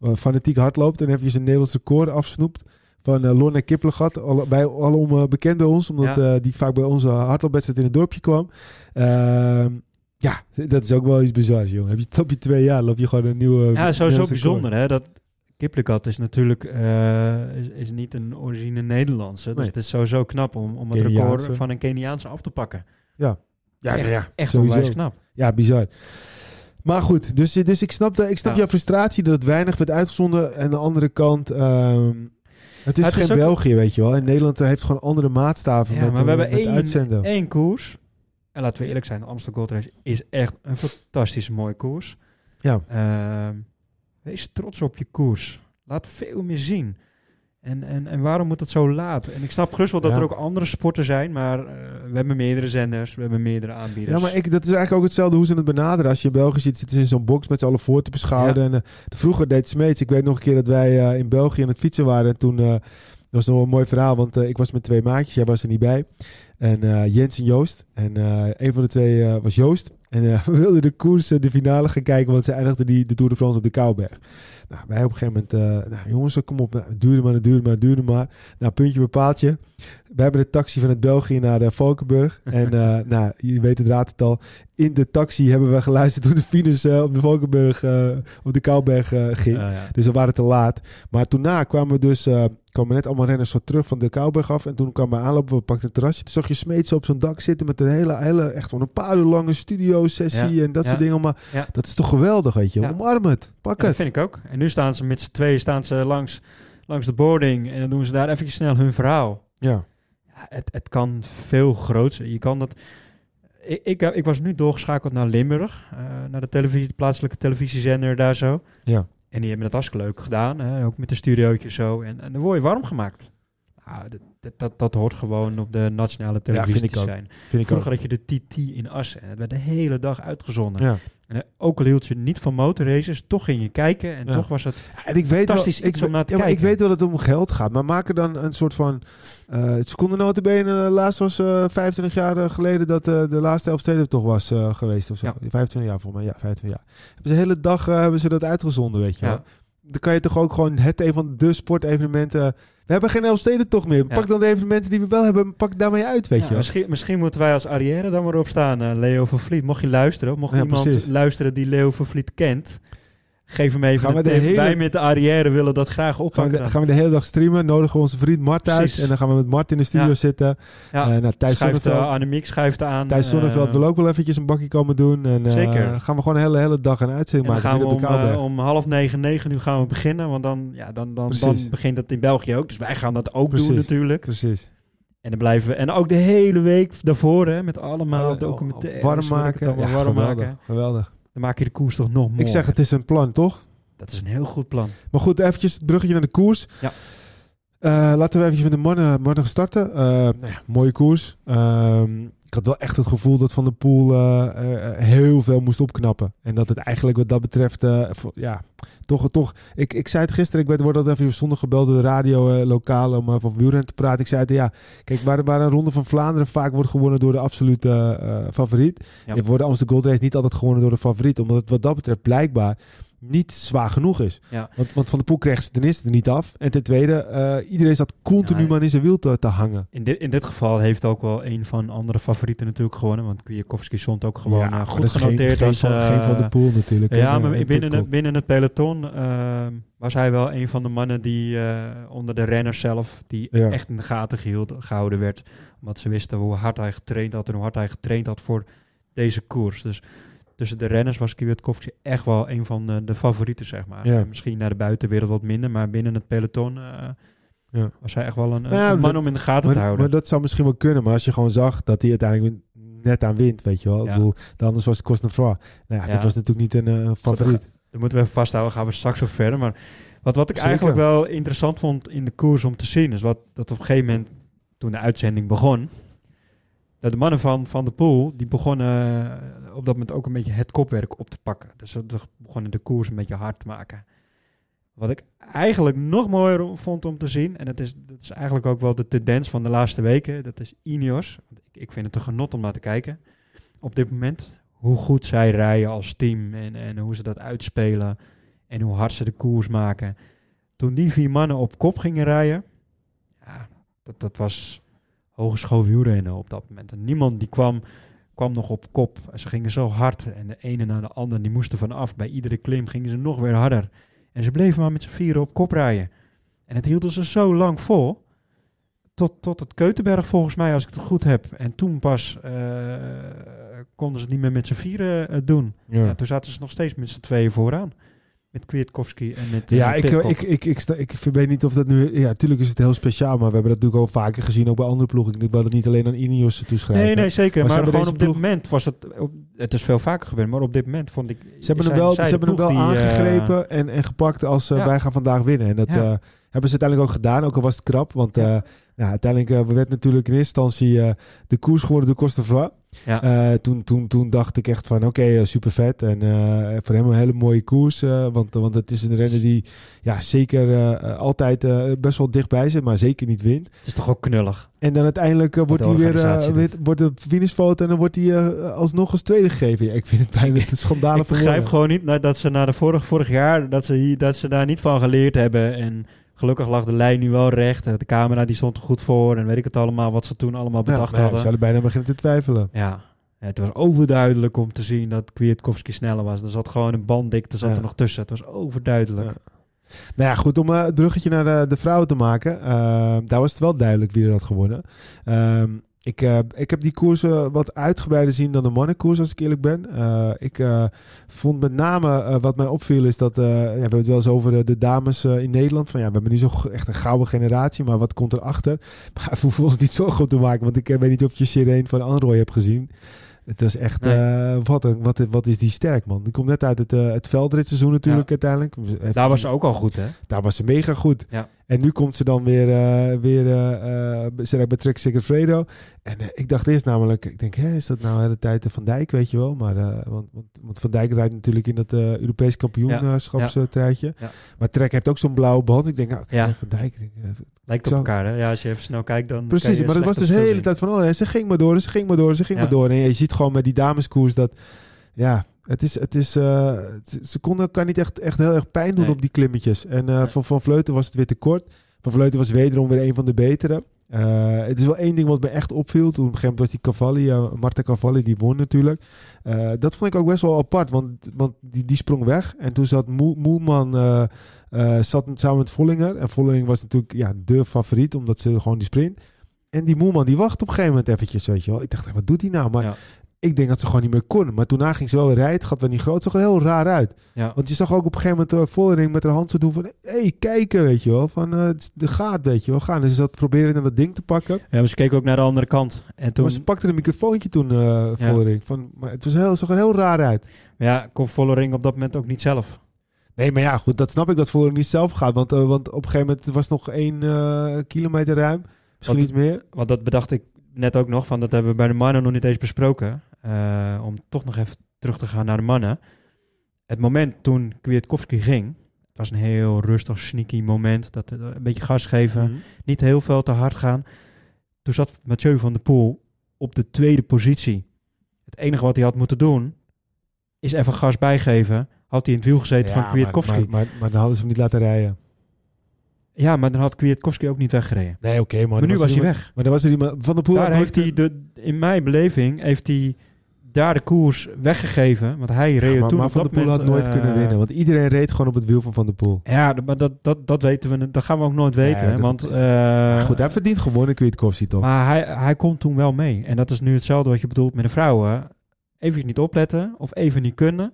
ja, fanatiek hardloopt. En even zijn Nederlands record afsnoept. Van uh, Lorna Kiplegat, al, bij, alom bekend bij ons. Omdat Ja. die vaak bij onze hardloopwedstrijd in het dorpje kwam. Ehm, ja, dat is ook wel iets bizars, jongen. Heb je, op je twee jaar loop je gewoon een nieuwe... Ja, sowieso Nederlands bijzonder hè. Dat Kiplikat is natuurlijk is, is niet een origine Nederlandse. Dus Nee. het is sowieso knap om, om het Keniaanse. record van een Keniaanse af te pakken. Ja, Echt- ja, Echt onwijs knap. Ja, bizar. Maar goed, dus, dus ik snap, de, ik snap Ja. jouw frustratie dat het weinig werd uitgezonden. En aan de andere kant, ehm, het is Het geen is ook- België, weet je wel. En Nederland heeft gewoon andere maatstaven Ja, met, maar we met hebben één, uitzenden. één koers. En laten we eerlijk zijn, de Amsterdam Gold Race is echt een fantastisch mooie koers. Ja. Ehm, wees trots op je koers. Laat veel meer zien. En, en, en waarom moet het zo laat? En ik snap gerust wel dat Ja. er ook andere sporten zijn, maar eh, we hebben meerdere zenders, we hebben meerdere aanbieders. Ja, maar ik, dat is eigenlijk ook hetzelfde hoe ze het benaderen. Als je in België zit, zitten ze in zo'n box met z'n allen voor te beschouwen. Ja. En, eh, vroeger deed Smeets. Ik weet nog een keer dat wij eh, in België aan het fietsen waren. En toen, dat was nog een mooi verhaal, want ik was met twee maatjes. Jij was er niet bij. En Jens en Joost. En een van de twee was Joost. En we wilden de koers, de finale gaan kijken, want ze eindigden die, de Tour de France op de Kouwberg. Nou, wij op een gegeven moment, eh, nou, jongens, kom op, nou, het duurde maar, het duurde maar, het duurde maar. Nou, puntje bepaaltje. We hebben de taxi vanuit België naar uh, Valkenburg. En eh, nou, je weet het raadt het al. In de taxi hebben we geluisterd hoe de eh, op de Valkenburg, eh, op de Kouwberg eh, ging. Ja, ja. Dus we waren te laat. Maar toen kwamen we dus, eh, kwamen net allemaal renners zo terug van de Kouwberg af. En toen kwamen we aanlopen, we pakten een terrasje. Toen zag je Smeets op zo'n dak zitten met een hele, hele echt wel een paar uur lange studio-sessie Ja, en dat soort dingen. Maar ja. dat is toch geweldig, weet je. Omarm het, pak Ja, dat het. vind ik ook. En nu staan ze met z'n tweeën staan ze langs, langs de boarding en dan doen ze daar eventjes snel hun verhaal. Ja, Ja, het, het kan veel groter. Je kan dat. Ik, ik, ik was nu doorgeschakeld naar Limburg, eh, naar de, televisie, de plaatselijke televisiezender daar zo. ja. En die hebben het hartstikke leuk gedaan, hè? ook met een studiootje zo. En, en dan word je warm gemaakt. Ah, dat, dat, hoort gewoon op de nationale televisie vind ik te ook. zijn. vind ik ook. Vroeger had je de TT in Assen. En het werd de hele dag uitgezonden. Ja. En, eh, ook al hield je niet van motorraces, toch ging je kijken. En Ja. toch was het... En ik weet wel, Fantastisch ik, iets om naar te ja, maar ik kijken. weet wel dat het om geld gaat. Maar maak er dan een soort van... eh seconde bene laatst was eh 25 jaar eh, geleden dat eh, de laatste Elfsteden toch was eh, geweest of zo. Ja. 25 jaar volgens mij, ja, 25 jaar. Hebben ze de hele dag eh, hebben ze dat uitgezonden, weet je Ja. wel. Dan kan je toch ook gewoon het een van de sportevenementen... We hebben geen Elfsteden toch meer. Ja. Pak dan de evenementen die we wel hebben, pak daarmee uit, weet Ja, je misschien, misschien moeten wij als Arrière dan maar op staan, eh, Leo van Vliet. Mocht je luisteren, mocht Ja, iemand precies. luisteren die Leo van Vliet kent, geef hem even Gaan een de tip. hele- Wij met de Arrière willen dat graag Gaan we, oppakken. de, dan. gaan we de hele dag streamen, nodigen we onze vriend Mart uit. Precies. En dan gaan we met Mart in de studio Ja. zitten. ja, Eh, nou, Thijs schuift uh, Zonneveld- Annemiek schuift aan. Thijs Zonneveld eh, wil ook wel eventjes een bakje komen doen. En eh, Zeker. gaan we gewoon een hele, hele dag een En uitzending dan maken. gaan we om, eh, om half negen, negen uur gaan we beginnen. Want dan, ja, dan, dan, dan begint het in België ook. Dus wij gaan dat ook Precies. doen natuurlijk. Precies. En dan blijven we. En ook de hele week daarvoor, hè, met allemaal Oh, documentaires. warm maken. allemaal, Ja, warm geweldig, maken. geweldig. Dan maak je de koers toch nog mooier. Ik zeg, het is een plan, toch? Dat is een heel goed plan. Maar goed, eventjes het bruggetje naar de koers. Ja. Eh, laten we eventjes met de mannen, mannen gaan starten. Eh, nou ja, mooie koers. Ehm, ik had wel echt het gevoel dat Van der Poel eh, eh, heel veel moest opknappen. En dat het eigenlijk wat dat betreft, eh, voor- ja, toch, toch. Ik, ik zei het gisteren, ik werd, word altijd even zondag gebeld door de radio eh, lokaal om even over wielrennen te praten. Ik zei het, ja, kijk, waar, waar een ronde van Vlaanderen vaak wordt gewonnen door de absolute eh, favoriet. Ja. Ja. Wordt de Amsterdam Gold Race niet altijd gewonnen door de favoriet. Omdat het wat dat betreft blijkbaar niet zwaar genoeg is. Ja. Want, want Van de Poel kreeg ze ten eerste er niet af. En ten tweede, eh, iedereen zat continu Ja, maar in zijn wiel te, te hangen. In dit, in dit geval heeft ook wel een van andere favorieten natuurlijk gewonnen. Want Kwiatkowski stond ook gewoon Ja, eh, goed dat is geen- genoteerd geen, als... van, eh, geen Van de Poel natuurlijk. Ja, maar en binnen, het, binnen het peloton eh, was hij wel een van de mannen die onder de renners zelf, die echt in de gaten gehield, gehouden werd. Omdat ze wisten hoe hard hij getraind had en hoe hard hij getraind had voor deze koers. Dus tussen de renners was Kwiatkowski echt wel een van de, de favorieten, zeg maar. Ja. Misschien naar de buitenwereld wat minder, maar binnen het peloton eh, Ja. was hij echt wel een, Nou ja, een man dat- om in de gaten te houden. maar dat zou misschien wel kunnen. Maar als je gewoon zag dat hij uiteindelijk net aan wint, weet je wel. Ik bedoel, dan anders was het Cosnefroid. Nou ja, dat was natuurlijk niet een eh, favoriet. Dat moeten we even vasthouden, gaan we straks ook verder. Maar wat, wat ik Zeker. eigenlijk wel interessant vond in de koers om te zien, is wat, dat op een gegeven moment, toen de uitzending begon, dat de mannen van, van de pool, die begonnen eh, op dat moment ook een beetje het kopwerk op te pakken. Dus ze begonnen de koers een beetje hard te maken. Wat ik eigenlijk nog mooier vond om te zien, en dat is, dat is eigenlijk ook wel de tendens van de laatste weken, dat is Ineos. Ik, ik vind het een genot om naar te kijken op dit moment. Hoe goed zij rijden als team en, en hoe ze dat uitspelen en hoe hard ze de koers maken. Toen die vier mannen op kop gingen rijden, ja, dat, dat was hogeschool wielrennen op dat moment. En niemand die kwam, kwam nog op kop. En ze gingen zo hard en de ene na de ander, die moesten vanaf. Bij iedere klim gingen ze nog weer harder. En ze bleven maar met z'n vieren op kop rijden. En het hielden ze zo lang vol. Tot, tot het Keutenberg volgens mij, als ik het goed heb. En toen pas eh, konden ze het niet meer met z'n vieren eh, doen. Ja. toen zaten ze nog steeds met z'n tweeën vooraan. Met Kwiatkowski en met Ja, eh, ik, ik, ik, ik, ik weet niet of dat nu... Ja, natuurlijk is het heel speciaal, maar we hebben dat natuurlijk al vaker gezien, ook bij andere ploegen. Ik wil het niet alleen aan Ineos toeschrijven. Nee, nee, zeker. Maar gewoon op dit moment was het... Het is veel vaker gebeurd, maar op dit moment vond ik... Ze hebben hem wel, ze hebben hem wel eh, aangegrepen en, en gepakt als eh, wij gaan vandaag winnen. En dat eh, hebben ze uiteindelijk ook gedaan, ook al was het krap. Want Ja. eh, uiteindelijk eh, werd natuurlijk in eerste instantie eh, de koers gewonnen door Costa ja. Eh, toen, toen, toen dacht ik echt van oké, super vet. En eh, voor hem een hele mooie koers. eh, want, want het is een renner die ja, zeker eh, altijd eh, best wel dichtbij zit, maar zeker niet wint. het is toch ook knullig. En dan uiteindelijk eh, wordt hij weer, eh, wordt de finishfoto en dan wordt hij eh, alsnog als tweede gegeven. Ja, ik vind het bijna een schandalig ik begrijp gewoon niet dat ze na de vorig, vorig jaar... Dat ze, hier, dat ze daar niet van geleerd hebben. En gelukkig lag de lijn nu wel recht. De camera die stond er goed voor. En weet ik het allemaal, wat ze toen allemaal bedacht ja, hadden. zouden bijna beginnen te twijfelen. Ja. Het was overduidelijk om te zien dat Kwiatkowski sneller was. Er zat gewoon een banddikte zat Ja. er nog tussen. Het was overduidelijk. Ja. Nou ja, goed, om eh, het bruggetje naar de, de vrouwen te maken. eh, daar was het wel duidelijk wie er had gewonnen. Ehm, ik, eh, ik heb die koersen wat uitgebreider zien dan de mannenkoers, als ik eerlijk ben. Eh, ik eh, vond met name wat mij opviel is dat... ja, we hebben het wel eens over de, dames in Nederland. Van, ja, we hebben nu zo echt een gouden generatie, maar wat komt erachter? Maar ons niet zo goed te maken, want ik weet niet of je Sirene van Anrooy hebt gezien. Het was echt, Nee. wat, een, wat, wat is die sterk, man. Die komt net uit het, het veldritseizoen natuurlijk uiteindelijk. Daar was ze ook al goed, hè? daar was ze mega goed. Ja. En nu komt ze dan weer, eh weer eh eh, bij Trek Segafredo. En eh, ik dacht eerst namelijk, ik denk, hè, is dat nou de tijd van Dijk, weet je wel? Maar, eh, want, want, want Van Dijk rijdt natuurlijk in dat eh Europees kampioenschapstruitje. Ja. Maar Trek heeft ook zo'n blauwe band. Ik denk, nou, Ja. Van Dijk. denk, eh, Lijkt op Zo. elkaar, hè? Ja, als je even snel kijkt, dan. Precies, maar het was dus de hele tijd van, oh nee, ze ging maar door, ze ging maar door, ze ging Ja. maar door. En je ziet gewoon met die dameskoers dat, ja, het is, het is, eh, ze kon elkaar niet echt, echt heel erg pijn doen Nee. op die klimmetjes. En eh, Nee. van Van Vleuten was het weer te kort. Van Vleuten was wederom weer een van de betere. Eh, het is wel één ding wat me echt opviel. Toen op een gegeven moment was die Cavalli, Marta Cavalli, die won natuurlijk. Dat vond ik ook best wel apart, want, want die, die sprong weg. En toen zat Moe, Moelman eh, zat samen met Vollinger. En Vollinger was natuurlijk ja, de favoriet, omdat ze gewoon die sprint. En die Moelman, die wacht op een gegeven moment eventjes, weet je wel. Ik dacht, wat doet hij nou? Maar Ja. Ik denk dat ze gewoon niet meer kon. Maar toen ging ze wel weer rijden. Het gaat wel niet groot. Het zag er heel raar uit. Ja. Want je zag ook op een gegeven moment uh, Vollering met haar hand zo doen van... Hé, hey, kijken, weet je wel. Van, eh, het is de gaat, weet je wel. Gaan. Dus ze zat proberen naar dat ding te pakken. Ja, maar ze keek ook naar de andere kant. En toen Maar ze pakte een microfoontje toen, eh Ja. Vollering. Van, maar het was heel, zag er heel raar uit. ja, kon Vollering op dat moment ook niet zelf. Nee, maar ja, goed. Dat snap ik dat Vollering niet zelf gaat. Want, eh, want op een gegeven moment was nog één eh, kilometer ruim. Misschien niet meer. Want dat bedacht ik net ook nog, van dat hebben we bij de mannen nog niet eens besproken. Eh, om toch nog even terug te gaan naar de mannen. Het moment toen Kwiatkowski ging, het was een heel rustig, sneaky moment. Dat eh, een beetje gas geven, Mhm. niet heel veel te hard gaan. Toen zat Mathieu van der Poel op de tweede positie. Het enige wat hij had moeten doen, is even gas bijgeven. Had hij in het wiel gezeten Ja, van Kwiatkowski. Maar, maar, maar, maar dan hadden ze hem niet laten rijden. Ja, maar dan had Kwiatkowski ook niet weggereden. Nee, oké. maar nu was hij iemand- weg. Maar dan was er iemand... Van de Poel Daar heeft hij, de, in mijn beleving, heeft hij daar de koers weggegeven. Want hij reed Ja, maar, toen maar Van der dat Poel had nooit kunnen eh, winnen. Want iedereen reed gewoon op het wiel van Van der Poel. Ja, maar dat, dat, dat weten we, dat gaan we ook nooit weten. Ja, dat- want, eh, goed, hij heeft verdiend gewonnen, Kwiatkowski toch? maar hij, hij komt toen wel mee. En dat is nu hetzelfde wat je bedoelt met de vrouwen. Even niet opletten of even niet kunnen.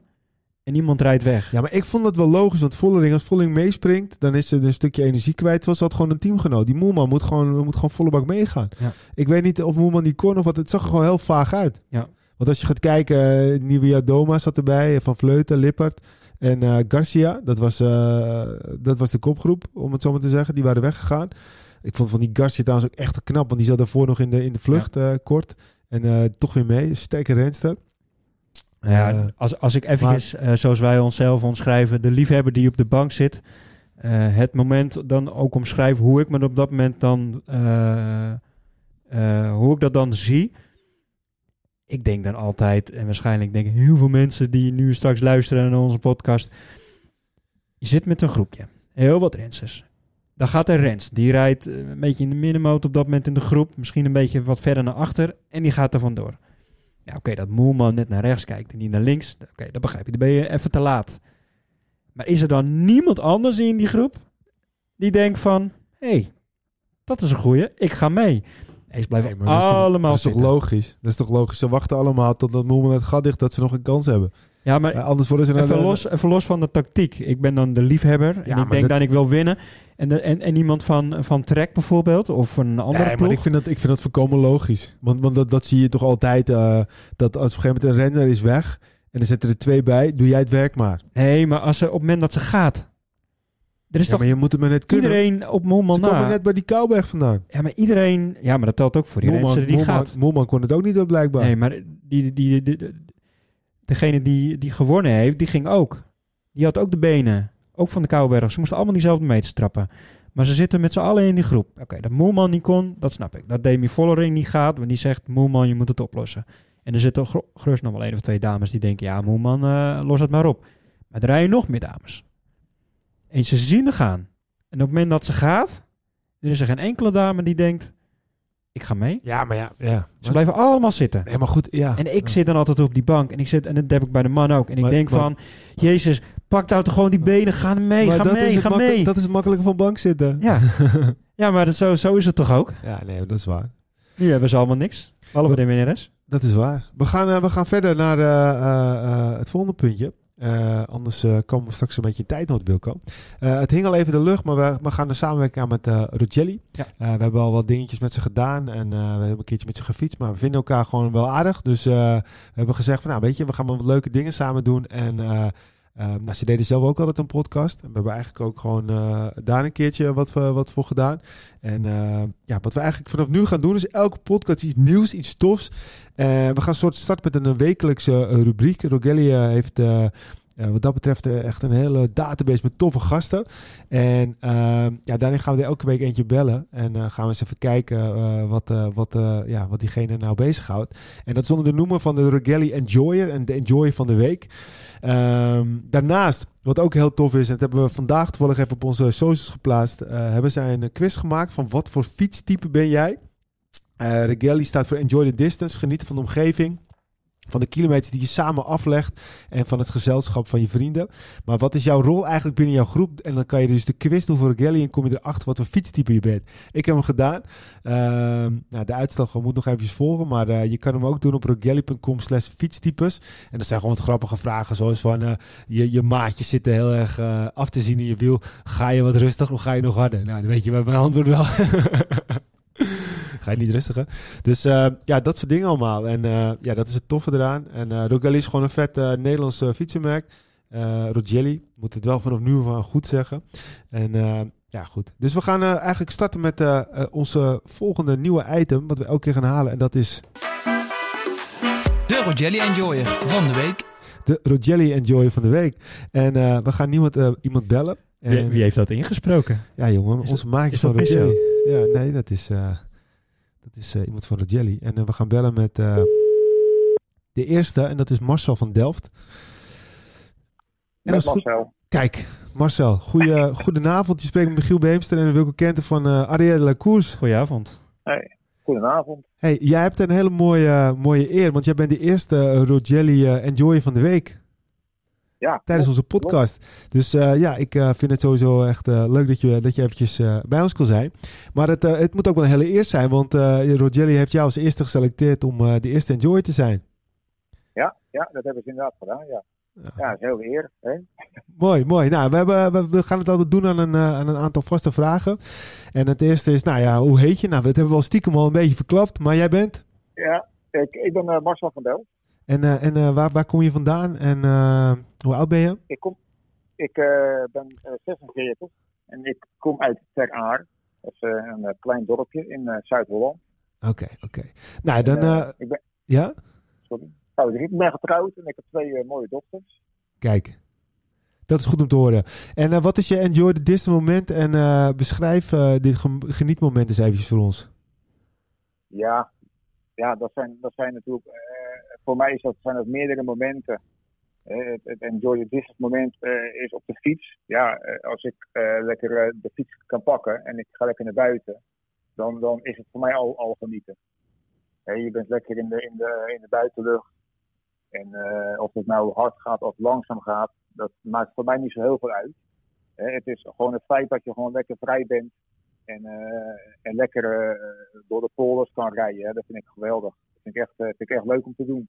En iemand rijdt weg. Ja, maar ik vond dat wel logisch. Want Vollering, als Vollering meespringt, dan is ze een stukje energie kwijt. Terwijl ze had gewoon een teamgenoot. Die Moelman moet gewoon, moet gewoon volle bak meegaan. Ja. Ik weet niet of Moelman die kon of wat. Het zag er gewoon heel vaag uit. Ja. Want als je gaat kijken, uh, Nieuwia Doma zat erbij. Van Vleuten, Lippert en eh, Garcia. Dat was, eh, dat was de kopgroep, om het zo maar te zeggen. Die waren weggegaan. Ik vond van die Garcia trouwens ook echt knap. Want die zat daarvoor nog in de, in de vlucht, eh, kort. En eh, toch weer mee. Sterke renster. Ja, Eh, als, als ik even, eh, zoals wij onszelf omschrijven, de liefhebber die op de bank zit, eh, het moment dan ook omschrijven hoe ik me op dat moment dan, eh, eh, hoe ik dat dan zie. Ik denk dan altijd, en waarschijnlijk denken heel veel mensen die nu straks luisteren naar onze podcast, je zit met een groepje, heel wat rensters. Dan gaat er rens, die rijdt eh, een beetje in de middenmoot op dat moment in de groep, misschien een beetje wat verder naar achter en die gaat er vandoor. Ja, oké, dat Moelman net naar rechts kijkt en niet naar links. Oké, dat begrijp je. Dan ben je even te laat. Maar is er dan niemand anders in die groep die denkt van... Hé, hey, dat is een goeie, ik ga mee. Ze blijven Nee, maar dat is toch- allemaal Dat is toch zitten. logisch? Dat is toch logisch? Ze wachten allemaal totdat Moeman het gat dicht dat ze nog een kans hebben. Ja, maar Eh, anders worden ze... naar even, de- los, even los van de tactiek. Ik ben dan de liefhebber. En ik denk dat- dan, ik wil winnen. En, de, en, en iemand van, van Trek bijvoorbeeld, of een andere Nee, ploeg. maar ik vind dat, ik vind dat voorkomen logisch. Want, want dat, dat zie je toch altijd. eh, dat als op een gegeven moment een renner is weg... en er zitten er twee bij, doe jij het werk maar. Nee, maar als ze, op het moment dat ze gaat... Er is Ja, toch maar je moet het maar net kunnen. iedereen op Moelman Ze komen na. net bij die Kouwberg vandaan. Ja, maar iedereen... Ja, maar dat telt ook voor die Moelman, renster die Moelman, gaat. Moelman kon het ook niet, blijkbaar. Nee, maar die, die, die, die- degene die, die gewonnen heeft, die ging ook. Die had ook de benen. Ook van de Kouwberg. Ze moesten allemaal diezelfde meters trappen. Maar ze zitten met z'n allen in die groep. Oké, dat Moelman niet kon, dat snap ik. Dat Demi Vollering niet gaat, want die zegt... Moelman, je moet het oplossen. En er zitten gerust nog wel één of twee dames die denken... Ja, Moelman, eh, los het maar op. Maar er rijden nog meer dames. En ze zien er gaan. En op het moment dat ze gaat... Er is er geen enkele dame die denkt... Ik ga mee. Ja, maar ja. ja. Ze blijven allemaal zitten. Nee, maar goed, ja. En ik zit dan altijd op die bank. En ik zit, en dat heb ik bij de man ook. En ik Maar- denk maar- van, Jezus, pak nou toch gewoon die benen. Ga mee, ga mee, ga mee. Dat is het makkelijke van bank zitten. Ja, ja maar dat, zo, zo is het toch ook? Ja, nee, dat is waar. Nu hebben ze allemaal niks. Behalve de winnares. Dat is waar. We gaan, eh, we gaan verder naar eh, eh, het volgende puntje. Eh, anders eh, komen we straks een beetje in tijdnood, Wilco. Eh, het hing al even in de lucht, maar we, we gaan een samenwerking aan met eh Rogelli. Ja. We hebben al wat dingetjes met ze gedaan en we hebben een keertje met ze gefietst. Maar we vinden elkaar gewoon wel aardig. Dus we hebben gezegd van, nou weet je, we gaan wel wat leuke dingen samen doen. En eh, eh, nou, ze deden zelf ook altijd een podcast. En we hebben eigenlijk ook gewoon eh, daar een keertje wat, wat voor gedaan. En eh, ja, wat we eigenlijk vanaf nu gaan doen is elke podcast iets nieuws, iets tofs. Eh, we gaan soort starten met een wekelijkse eh, rubriek. Rogelli eh, heeft wat dat betreft eh, echt een hele database met toffe gasten. En eh, ja, daarin gaan we er elke week eentje bellen. En eh, gaan we eens even kijken eh, wat, wat, ja, wat diegene nou bezighoudt. En dat is onder de noemer van de Rogelli Enjoyer en de Enjoy van de week. Ehm, daarnaast, wat ook heel tof is, en dat hebben we vandaag toevallig even op onze socials geplaatst, hebben zij een quiz gemaakt van wat voor fietstype ben jij? Regelli staat voor Enjoy the Distance, genieten van de omgeving. Van de kilometers die je samen aflegt en van het gezelschap van je vrienden. Maar wat is jouw rol eigenlijk binnen jouw groep? En dan kan je dus de quiz doen voor Regelli en kom je erachter wat voor fietstype je bent. Ik heb hem gedaan. Ehm, nou, de uitslag moet nog eventjes volgen, maar eh, je kan hem ook doen op regelli.com slash fietstypes. En dat zijn gewoon wat grappige vragen, zoals van eh, je, je maatjes zitten heel erg eh, af te zien in je wiel. Ga je wat rustig of ga je nog harder? Nou, dan weet je bij mijn antwoord wel. Ga je niet rustiger? Dus eh, ja, dat soort dingen allemaal. En eh, ja, dat is het toffe eraan. En eh Rogelli is gewoon een vet eh Nederlands fietsenmerk. Eh Rogelli, moet het wel vanaf nu van goed zeggen. En eh, ja, goed. Dus we gaan eh, eigenlijk starten met eh, eh, onze volgende nieuwe item, wat we elke keer gaan halen. En dat is De Rogelli Enjoyer van de week. de Rogelli Enjoy van de week. En eh, we gaan niemand, eh, iemand bellen. Wie, En- wie heeft dat ingesproken? Ja, jongen, Is onze maatjes is van Rogelli. Ja, nee, dat is, eh, dat is eh, iemand van Rogelli. En eh, we gaan bellen met eh, de eerste, en dat is Marcel van Delft. En dat Met is goed. Marcel. Kijk, Marcel, goeie, goedenavond. Je spreekt met Michiel Beemster en Wilco Kenten van eh Arrière de la Course. Goedenavond. Goedenavond. Hey, jij hebt een hele mooie, mooie eer, want jij bent de eerste Rogelli Enjoyer van de week Ja, tijdens onze podcast. Dus eh, ja, ik eh, vind het sowieso echt eh, leuk dat je, dat je eventjes bij ons kon zijn. Maar het, het moet ook wel een hele eer zijn, want Rogelli heeft jou als eerste geselecteerd om de eerste Enjoyer te zijn. ja, ja, dat hebben ze inderdaad gedaan. Ja, Ja. ja dat is heel eer. Hè? Mooi, mooi. Nou, we, hebben, we, we gaan het altijd doen aan een, aan een aantal vaste vragen. En het eerste is, nou ja, hoe heet je? Nou, dat hebben we al stiekem al een beetje verklapt, maar jij bent? Ja, ik, ik ben Marcel van Del. En, en waar, waar kom je vandaan en hoe oud ben je? Ik, kom, ik eh, ben eh, 46 en ik kom uit Ter Aar. Dat is eh, een eh, klein dorpje in eh, Zuid-Holland. Oké, oké. Nou, dan... En, eh, eh, ik ben, ja? sorry. Dus ik ben getrouwd en ik heb twee eh, mooie dochters. Kijk. Dat is goed om te horen. En eh, wat is je enjoy the distance moment? En eh, beschrijf eh, dit ge- genietmoment eens eventjes voor ons. Ja, ja dat, zijn, dat zijn natuurlijk, eh, voor mij is dat, zijn dat meerdere momenten. Eh, het, enjoy the moment eh, is op de fiets. Ja, eh, als ik lekker de fiets kan pakken en ik ga lekker naar buiten, dan, dan is het voor mij al, al genieten. Je bent lekker in de, in de, in de buitenlucht. En of het nou hard gaat of langzaam gaat, dat maakt voor mij niet zo heel veel uit. Het is gewoon het feit dat je gewoon lekker vrij bent. En, en lekker door de polders kan rijden. Dat vind ik geweldig. Dat vind echt, vind ik echt leuk om te doen.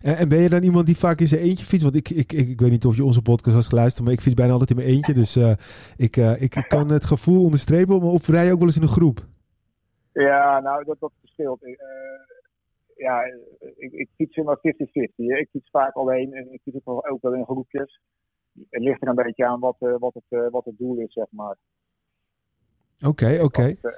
En, en ben je dan iemand die vaak in zijn eentje fietst? Want ik, ik, ik, ik weet niet of je onze podcast has geluisterd, maar ik fiets bijna altijd in mijn eentje. Dus eh, ik, eh, ik kan het gevoel onderstrepen, maar of rij je ook wel eens in een groep? Ja, nou, dat, dat verschilt. Eh, ja, ik, ik fiets maar 50-50. hè. Ik fiets vaak alleen en ik fiets ook wel, ook wel in groepjes. Het ligt er een beetje aan wat, eh, wat, het, eh, wat het doel is, zeg maar. Oké, oké. Eh,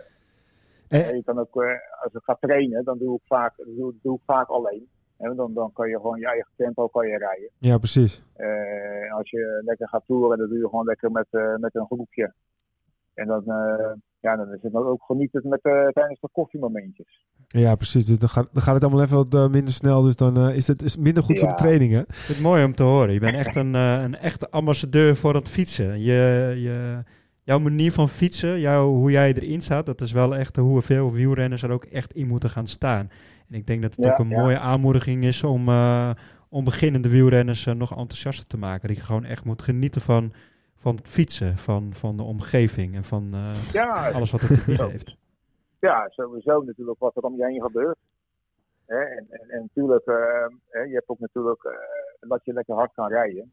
Eh, en je kan ook, eh, als ik ga trainen, dan doe ik vaak, doe, doe ik vaak alleen. Hè, dan, dan kan je gewoon je eigen tempo kan je rijden. Ja, precies. Eh, en als je lekker gaat toeren, dan doe je gewoon lekker met, eh, met een groepje. En dan, eh, ja, dan is het dan ook genieten met, eh, tijdens de koffiemomentjes. Ja, precies. Dus dan gaat, dan gaat het allemaal even wat minder snel. Dus dan eh, is het is minder goed voor de Ja. training, hè? Ik vind het mooi om te horen. Je bent echt een, eh, een echte ambassadeur voor het fietsen. Je, je, jouw manier van fietsen, jouw, hoe jij erin staat, dat is wel echt hoe veel wielrenners er ook echt in moeten gaan staan. En ik denk dat het Ja, ook een ja. mooie aanmoediging is om, eh, om beginnende wielrenners eh, nog enthousiaster te maken. Dat je gewoon echt moet genieten van, van het fietsen, van, van de omgeving en van eh, Ja, alles wat het te bieden heeft. ja, sowieso natuurlijk wat er om je heen gebeurt. Hè, en, en, en natuurlijk, eh, je hebt ook natuurlijk dat je lekker hard kan rijden.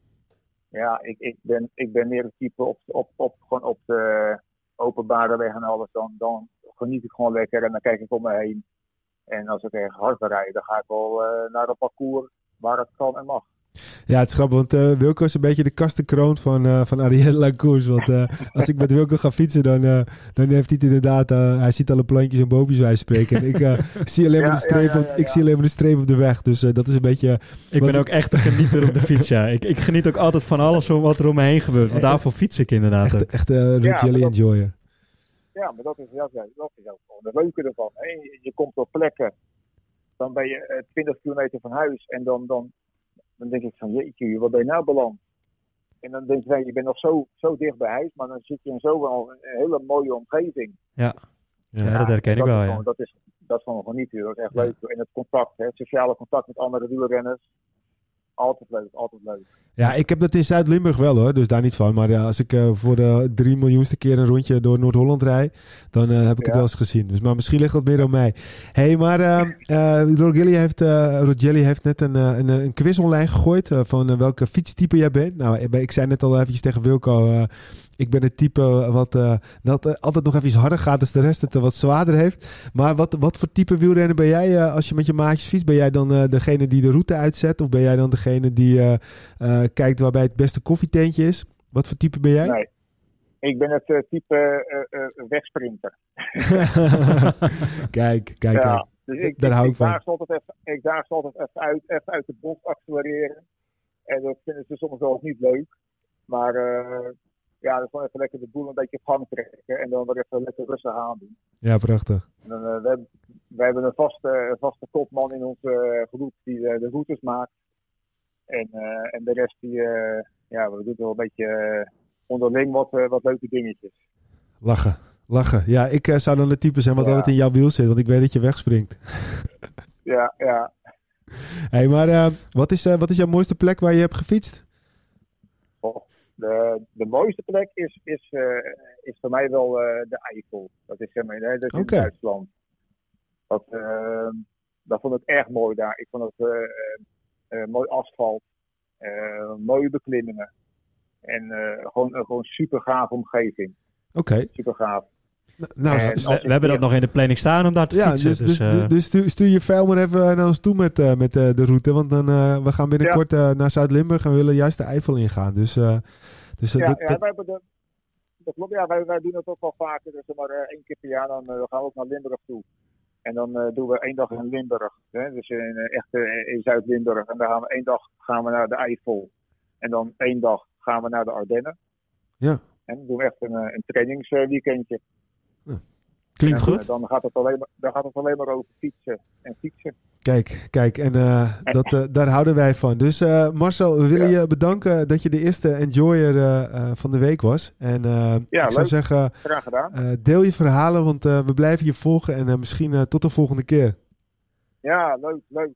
Ja, ik, ik, ben, ik ben meer het type op, op, op, gewoon op de openbare weg en alles. Dan, dan geniet ik gewoon lekker en dan kijk ik om me heen. En als ik erg hard rijden, dan ga ik wel eh, naar een parcours waar het kan en mag. Ja, het is grappig, want eh, Wilco is een beetje de kastenkroon van, eh van Arielle Lacours. Want eh, als ik met Wilco ga fietsen, dan, eh, dan heeft hij het inderdaad... eh, hij ziet alle plantjes en boompjes wij spreken. En ik eh, zie alleen maar de streep, op, ik zie alleen maar de streep op de weg. Dus eh, dat is een beetje... Ik ben ook echt een genieter op de fiets, ja. Ik, ik geniet ook altijd van alles om wat er om me heen gebeurt. Want daarvoor fiets ik inderdaad Echt, echt eh Ja, Jelly maar dat- Enjoyer. Ja, maar dat is, dat, is- dat is ook gewoon het leuke ervan. Hè. Je, je komt op plekken, dan ben je eh, 20 kilometer van huis en dan, dan, dan denk ik van jeetje, wat ben je nou beland? En dan denk je, je bent nog zo, zo dicht bij huis, maar dan zit je in zo wel een hele mooie omgeving. Ja, dat herken ik dat wel, is ja. gewoon- Dat is, dat is gewoon genieten, dat is echt Ja. leuk. En het contact, hè, het sociale contact met andere wielrenners, altijd leuk, altijd leuk. Ja, ik heb dat in Zuid-Limburg wel hoor, dus daar niet van. Maar ja, als ik eh, voor de drie miljoenste keer een rondje door Noord-Holland rijd, dan eh, heb ik het wel eens gezien. Dus, maar misschien ligt dat meer aan mij. Hé, hey, maar eh eh, Rogelli heeft, Rogelli heeft net een, een, een quiz online gegooid van welke fietstype jij bent. Nou, ik, zei net al eventjes tegen Wilco, ik ben het type wat eh, dat eh, altijd nog even iets harder gaat als de rest het wat zwaarder heeft. Maar wat, wat voor type wielrenner ben jij eh, als je met je maatjes fietst? Ben jij dan degene die de route uitzet? Of ben jij dan degene die kijkt waarbij het beste koffietentje is? Wat voor type ben jij? Nee, ik ben het type wegsprinter. kijk, kijk. ja, dus ik, Daar ik, hou ik van. daag altijd even, ik daag ze altijd even uit, even uit de bocht accelereren. En dat vinden ze soms wel niet leuk. Maar ja, dan gewoon even lekker de boel een beetje op gang trekken. En dan weer even lekker rustig aan doen. Ja, prachtig. En dan, eh, we, hebben, we hebben een vaste, vaste kopman in onze eh, groep die eh, de routes maakt. En, en de rest die, ja, we doen wel een beetje onderling wat, wat leuke dingetjes. Lachen. Lachen. Ja, ik zou dan het type zijn wat Ja. altijd in jouw wiel zit, want ik weet dat je wegspringt. Ja, ja. hey, maar wat, is, wat is jouw mooiste plek waar je hebt gefietst? De, de mooiste plek is, is, eh, is voor mij wel eh, de Eifel. Dat is, zeg maar, hè, dat is Oké. in Duitsland. Dat, eh, dat vond ik erg mooi daar. Ik vond het eh, mooi asfalt, mooie beklimmingen. En gewoon een gewoon super gaaf omgeving. Oké. Super gaaf. Nou, En we, we hebben dat nog in de planning staan om daar te ja, fietsen. dus, Dus, dus, eh, dus stuur, stuur je vuil maar even naar ons toe met, eh, met eh, de route. Want dan, eh, we gaan binnenkort naar Zuid-Limburg en we willen juist de Eifel ingaan. Dus, eh, dus Ja, dat- ja, dat- wij hebben de, dat klopt. Ja, wij, wij doen het ook wel vaker. Dus maar eh, één keer per jaar dan gaan we ook naar Limburg toe. En dan eh, doen we één dag in Limburg. Hè? Dus in, echt in Zuid-Limburg. En dan gaan we één dag gaan we naar de Eifel. En dan één dag gaan we naar de Ardennen. Ja. En dan doen we echt een, een trainingsweekendje. Klinkt En, goed. eh, dan, gaat het alleen maar, dan gaat het alleen maar over fietsen en fietsen. Kijk, kijk, en eh, dat, eh, daar houden wij van. Dus eh, Marcel, we willen Ja. je bedanken dat je de eerste enjoyer eh, eh, van de week was. En eh, Ja, ik zou leuk. zeggen, Graag gedaan. eh, deel je verhalen, want eh, we blijven je volgen. En eh, misschien eh, tot de volgende keer. Ja, leuk, leuk.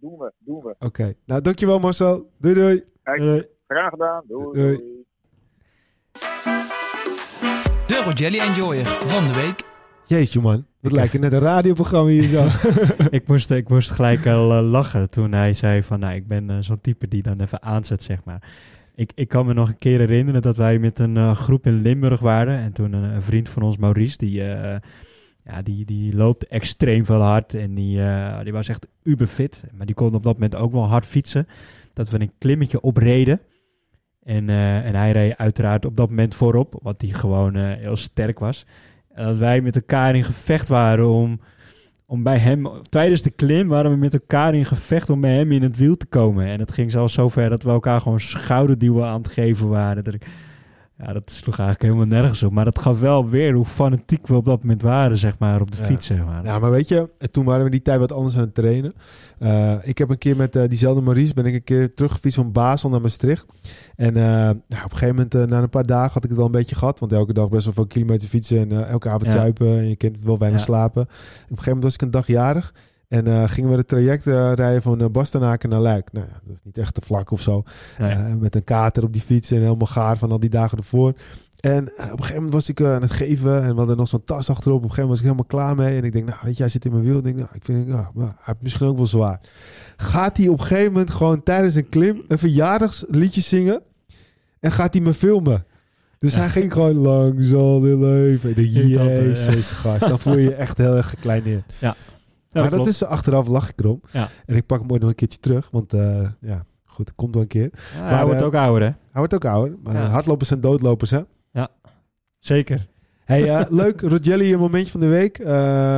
Doen we, doen we. Oké, nou dankjewel Marcel. Doei doei. Kijk, eh, Graag gedaan. Doei. Doei. doei. De Rogelli Enjoyer van de week. Jeetje man, dat lijkt net een radioprogramma hier zo. ik, moest, ik moest gelijk al eh, lachen toen hij zei van... Nou, ik ben eh, zo'n type die dan even aanzet, zeg maar. Ik, ik kan me nog een keer herinneren dat wij met een eh, groep in Limburg waren. En toen een, een vriend van ons, Maurice, die, ja, die, die loopt extreem veel hard. En die, die was echt uberfit. Maar die kon op dat moment ook wel hard fietsen. Dat we een klimmetje opreden. En, en hij reed uiteraard op dat moment voorop, wat hij gewoon heel sterk was. Dat wij met elkaar in gevecht waren om, om bij hem, tijdens de klim waren we met elkaar in gevecht om bij hem in het wiel te komen. En het ging zelfs zover dat we elkaar gewoon schouderduwen aan het geven waren. Dat ik, ja, dat sloeg eigenlijk helemaal nergens op. Maar dat gaf wel weer hoe fanatiek we op dat moment waren, zeg maar, op de Ja. fiets, zeg maar. Ja, maar weet je, toen waren we die tijd wat anders aan het trainen. Eh, ik heb een keer met eh, diezelfde Maurice ben ik een keer teruggefietst van Basel naar Maastricht. En eh, nou, op een gegeven moment, eh, na een paar dagen, had ik het wel een beetje gehad. Want elke dag best wel veel kilometer fietsen en eh, elke avond Ja. zuipen. En je kent het wel, weinig Ja. slapen. Op een gegeven moment was ik een dag jarig. En eh, gingen we het traject eh, rijden van uh, Bastenaken naar Luik. Nou ja, dat is niet echt te vlak of zo. Nee. Eh, met een kater op die fiets en helemaal gaar van al die dagen ervoor. En eh, op een gegeven moment was ik eh, aan het geven en we hadden nog zo'n tas achterop. Op een gegeven moment was ik helemaal klaar mee. En ik denk, nou weet je, hij zit in mijn wiel. Ik denk, nou, ik vind, ja, maar hij heeft misschien ook wel zwaar. Gaat hij op een gegeven moment gewoon tijdens een klim een verjaardagsliedje zingen? En gaat hij me filmen? Dus Ja. hij ging gewoon lang zal dit leven. Ik denk, eh, jezus gast. Dan voel je je echt heel erg gekleineerd. Ja, maar dat klopt. is achteraf lach ik erom. Ja. En ik pak hem ooit nog een keertje terug. Want eh, ja, goed, komt wel een keer. Ja, maar, hij wordt eh, ook ouder, hè? Hij wordt ook ouder. Maar Ja. hardlopers zijn doodlopers, hè? Zeker. Hey, eh, leuk. Rogelli, een momentje van de week. Eh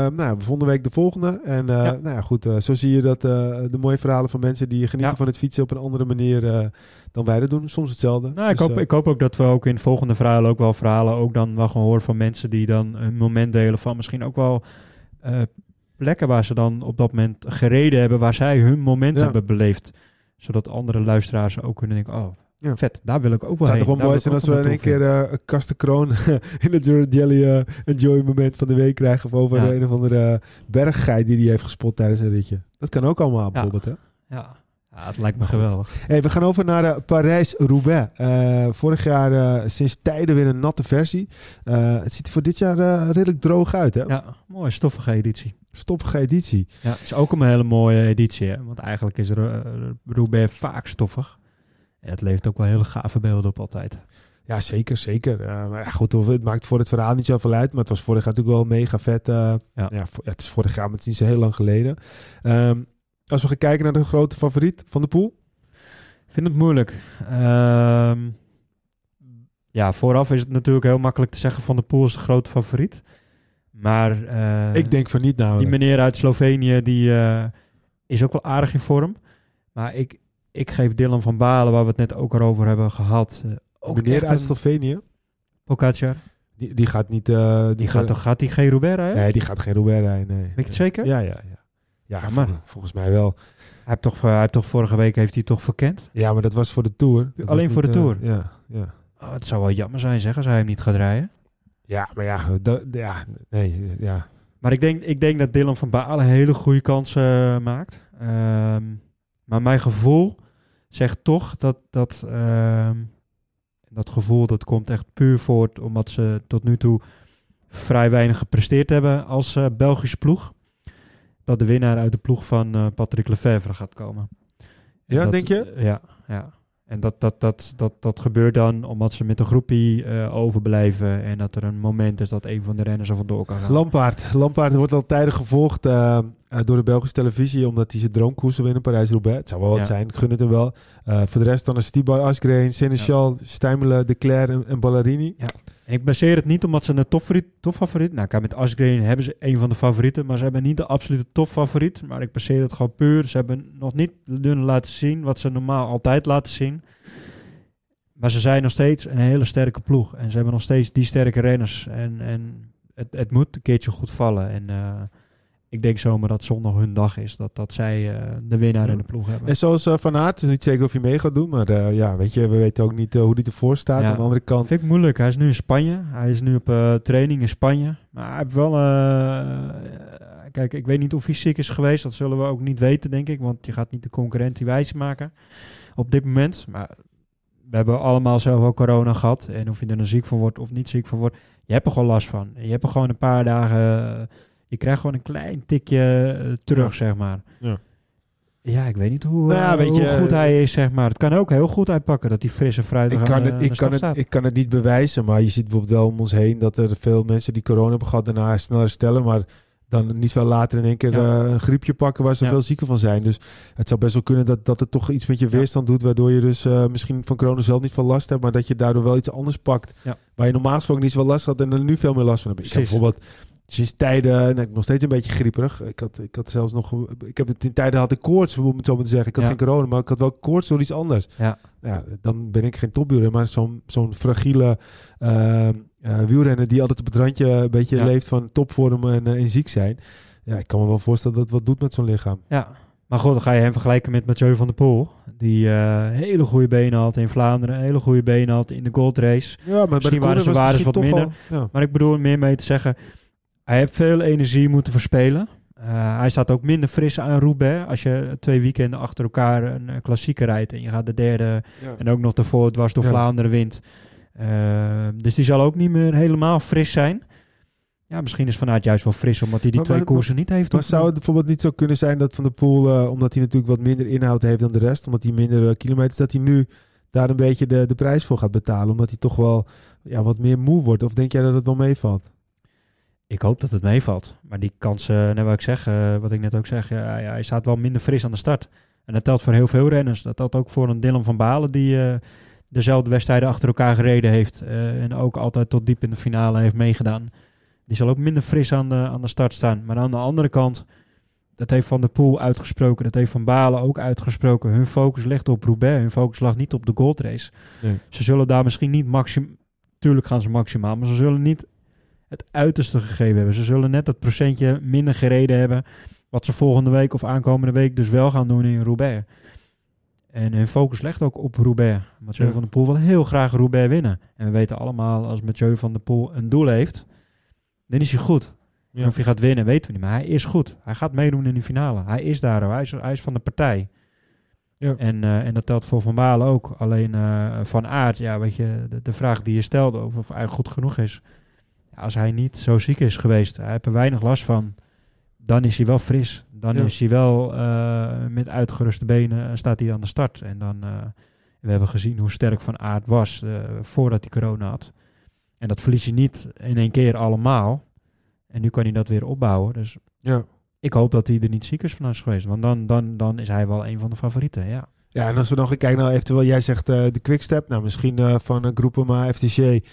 nou, volgende week de volgende. En Ja. nou ja, goed. zo zie je dat de mooie verhalen van mensen die genieten Ja. van het fietsen op een andere manier dan wij dat doen. Soms hetzelfde. Nou, ik, Dus, hoop, ik hoop ook dat we ook in volgende verhaal ook wel verhalen ook dan wel gewoon horen van mensen die dan een moment delen van misschien ook wel plekken waar ze dan op dat moment gereden hebben, waar zij hun moment Ja. hebben beleefd. Zodat andere luisteraars ook kunnen denken, oh, Ja. vet, daar wil ik ook wel het zou heen. toch mooi zijn als we in één keer eh, een Kastenkroon in het Rogelli eh, Enjoy moment van de week krijgen. Of over Ja. een of andere berggeit die hij heeft gespot tijdens een ritje. Dat kan ook allemaal bijvoorbeeld, hè? Ja. ja, het lijkt me geweldig. Hey, we gaan over naar eh, Parijs-Roubaix. Eh, vorig jaar eh, sinds tijden weer een natte versie. Eh, het ziet er voor dit jaar eh, redelijk droog uit, hè? Ja, mooie stoffige editie. Stoppige editie. Ja, het is ook een hele mooie editie, hè? want eigenlijk is eh, Roubaix vaak stoffig. En het levert ook wel hele gave beelden op altijd. Ja, zeker, zeker. Eh, maar ja, goed, of- het maakt voor het verhaal niet zoveel uit. Maar het was vorig jaar natuurlijk wel mega vet. eh, Ja. ja. vo- ja, het is vorig jaar, maar het is niet zo heel lang geleden. Ehm, als we gaan kijken naar de grote favoriet van de pool. Ik vind het moeilijk. Ehm, ja, vooraf is het natuurlijk heel makkelijk te zeggen van de Poel is de grote favoriet. Maar eh, ik denk van niet nou. die meneer uit Slovenië die eh, is ook wel aardig in vorm. Maar ik, ik geef Dylan van Balen, waar we het net ook al over hebben gehad, eh, ook meneer uit Slovenië. Pogacar. Die, die gaat niet... eh, Die gaat toch gaat die geen Roubaix rijden? Nee, die gaat geen Roubaix rijden. Nee. Weet je het zeker? Ja, ja, ja. Ja, Ja, maar- vol- volgens mij wel. Hij heeft toch, hij heeft toch vorige week heeft hij toch verkend? Ja, maar dat was voor de Tour. Dat Alleen voor de niet, Tour? ja, ja. Oh, het zou wel jammer zijn, zeg, als hij hem niet gaat rijden. Ja, maar ja, dat, ja, nee, ja. Maar ik denk, ik denk dat Dylan van Balen hele goede kansen eh, maakt. Ehm, maar mijn gevoel zegt toch dat dat, ehm, dat gevoel dat komt echt puur voort omdat ze tot nu toe vrij weinig gepresteerd hebben als eh Belgische ploeg. Dat de winnaar uit de ploeg van eh, Patrick Lefevre gaat komen. En Ja, dat- denk je? Ja, ja. En dat, dat, dat, dat, dat gebeurt dan omdat ze met een groepie eh, overblijven. En dat er een moment is dat een van de renners er vandoor kan gaan. Lampaard. Lampaard wordt al tijden gevolgd eh, eh, door de Belgische televisie, omdat hij zijn droomkoers wil winnen, Parijs-Roubaix. Het zou wel wat Ja. zijn, ik gun het hem wel. Voor de rest dan is Stibar, Asgreen, Seneschal, Stijmelen, De Cler en, en Ballerini. En ik baseer het niet omdat ze een topfavoriet... topfavoriet nou, kijk, met Asgreen hebben ze een van de favorieten, maar ze hebben niet de absolute topfavoriet. Maar ik baseer het gewoon puur. Ze hebben nog niet kunnen laten zien wat ze normaal altijd laten zien. Maar ze zijn nog steeds een hele sterke ploeg. En ze hebben nog steeds die sterke renners. En, en het, het moet een keertje goed vallen. En eh, ik denk zomaar dat zondag hun dag is. Dat, dat zij eh, de winnaar in de ploeg hebben. En zoals eh, Van Aert, is niet zeker of hij mee gaat doen, maar eh, ja, weet je, we weten ook niet hoe die ervoor staat. Ja. Aan de andere kant, Vind ik moeilijk. Hij is nu in Spanje. Hij is nu op training in Spanje. Maar hij heeft wel... kijk, ik weet niet of hij ziek is geweest. Dat zullen we ook niet weten, denk ik. Want je gaat niet de concurrentie wijs maken op dit moment. Maar we hebben allemaal zelf ook corona gehad. En of je er dan ziek van wordt of niet ziek van wordt, je hebt er gewoon last van. Je hebt er gewoon een paar dagen, je krijgt gewoon een klein tikje eh, terug, zeg maar. Ja. Ja, ik weet niet hoe, Nou ja, eh, weet hoe je, goed hij is, zeg maar. Het kan ook heel goed uitpakken dat hij frisse fruit Ik kan, het, ik, kan het, ik kan het niet bewijzen, maar je ziet bijvoorbeeld wel om ons heen dat er veel mensen die corona hebben gehad daarna snel herstellen, maar dan niet veel later in één keer Ja. eh, een griepje pakken waar ze Ja. veel zieker van zijn. Dus het zou best wel kunnen dat, dat het toch iets met je Ja. weerstand doet, waardoor je dus eh, misschien van corona zelf niet veel last hebt, maar dat je daardoor wel iets anders pakt, waar je normaal gesproken niet zoveel last had en er nu veel meer last van hebt. Ik heb bijvoorbeeld sinds tijden, nou, ik ben nog steeds een beetje grieperig. Ik had, ik had zelfs nog, ik heb het in tijden had ik koorts, om het zo maar te zeggen. Ik had Ja. geen corona, maar ik had wel koorts door iets anders Ja. ja, dan ben ik geen topwielrenner, maar zo'n zo'n fragiele eh, eh, wielrenner die altijd op het randje een beetje Ja. leeft van topvorm en, eh, en ziek zijn. Ja, ik kan me wel voorstellen dat het wat doet met zo'n lichaam. Ja, maar goed, dan ga je hem vergelijken met Mathieu van der Poel. Die eh, hele goede benen had in Vlaanderen, hele goede benen had in de Gold Race. Ja, maar Misschien waren zijn waardes wat minder. ja. Maar ik bedoel er meer mee te zeggen, hij heeft veel energie moeten verspelen. Eh, hij staat ook minder fris aan Roubaix. Als je twee weekenden achter elkaar een eh, klassieke rijdt en je gaat de derde en ook nog daarvoor dwars door Ja. Vlaanderen wint. Eh, dus die zal ook niet meer helemaal fris zijn. Ja, misschien is vanuit juist wel fris, omdat hij die Maar- twee maar- koersen niet heeft. Maar opgenomen. zou het bijvoorbeeld niet zo kunnen zijn dat Van der Poel, omdat hij natuurlijk wat minder inhoud heeft dan de rest, omdat hij minder kilometers, dat hij nu daar een beetje de, de prijs voor gaat betalen, omdat hij toch wel ja, wat meer moe wordt? Of denk jij dat het wel meevalt? Ik hoop dat het meevalt. Maar die kansen, net wat ik zeg, eh, wat ik net ook zeg, ja, hij- hij staat wel minder fris aan de start. En dat telt voor heel veel renners. Dat telt ook voor een Dylan van Balen die eh, dezelfde wedstrijden achter elkaar gereden heeft. eh, en ook altijd tot diep in de finale heeft meegedaan. Die zal ook minder fris aan de, aan de start staan. Maar aan de andere kant, dat heeft Van der Poel uitgesproken. Dat heeft Van Balen ook uitgesproken. Hun focus ligt op Roubaix. Hun focus lag niet op de goldrace. Nee. Ze zullen daar misschien niet maxim... Tuurlijk gaan ze maximaal, maar ze zullen niet het uiterste gegeven hebben. Ze zullen net dat procentje minder gereden hebben. Wat ze volgende week of aankomende week dus wel gaan doen in Roubaix. En hun focus ligt ook op Roubaix. Mathieu Ja. van der Poel wil heel graag Roubaix winnen. En we weten allemaal, als Mathieu van der Poel een doel heeft, dan is hij goed. Ja. En of hij gaat winnen, weten we niet. Maar hij is goed. Hij gaat meedoen in de finale. Hij is daar. Hij is, hij is van de partij. Ja. En, eh, en dat telt voor Van Balen ook. Alleen eh, Van Aert, ja, weet je, de, de vraag die je stelde of, of hij goed genoeg is. Als hij niet zo ziek is geweest, hij heeft er weinig last van, dan is hij wel fris. Dan Ja. is hij wel eh, met uitgeruste benen, eh, staat hij aan de start. En dan, eh, we hebben gezien hoe sterk Van Aert was voordat hij corona had. En dat verlies je niet in één keer allemaal. En nu kan hij dat weer opbouwen. Dus Ja. ik hoop dat hij er niet ziek is van is geweest. Want dan, dan, dan is hij wel een van de favorieten, ja. Ja, en als we dan gaan kijken naar eventueel, jij zegt de quickstep, nou misschien van uh, Groupama, FTC.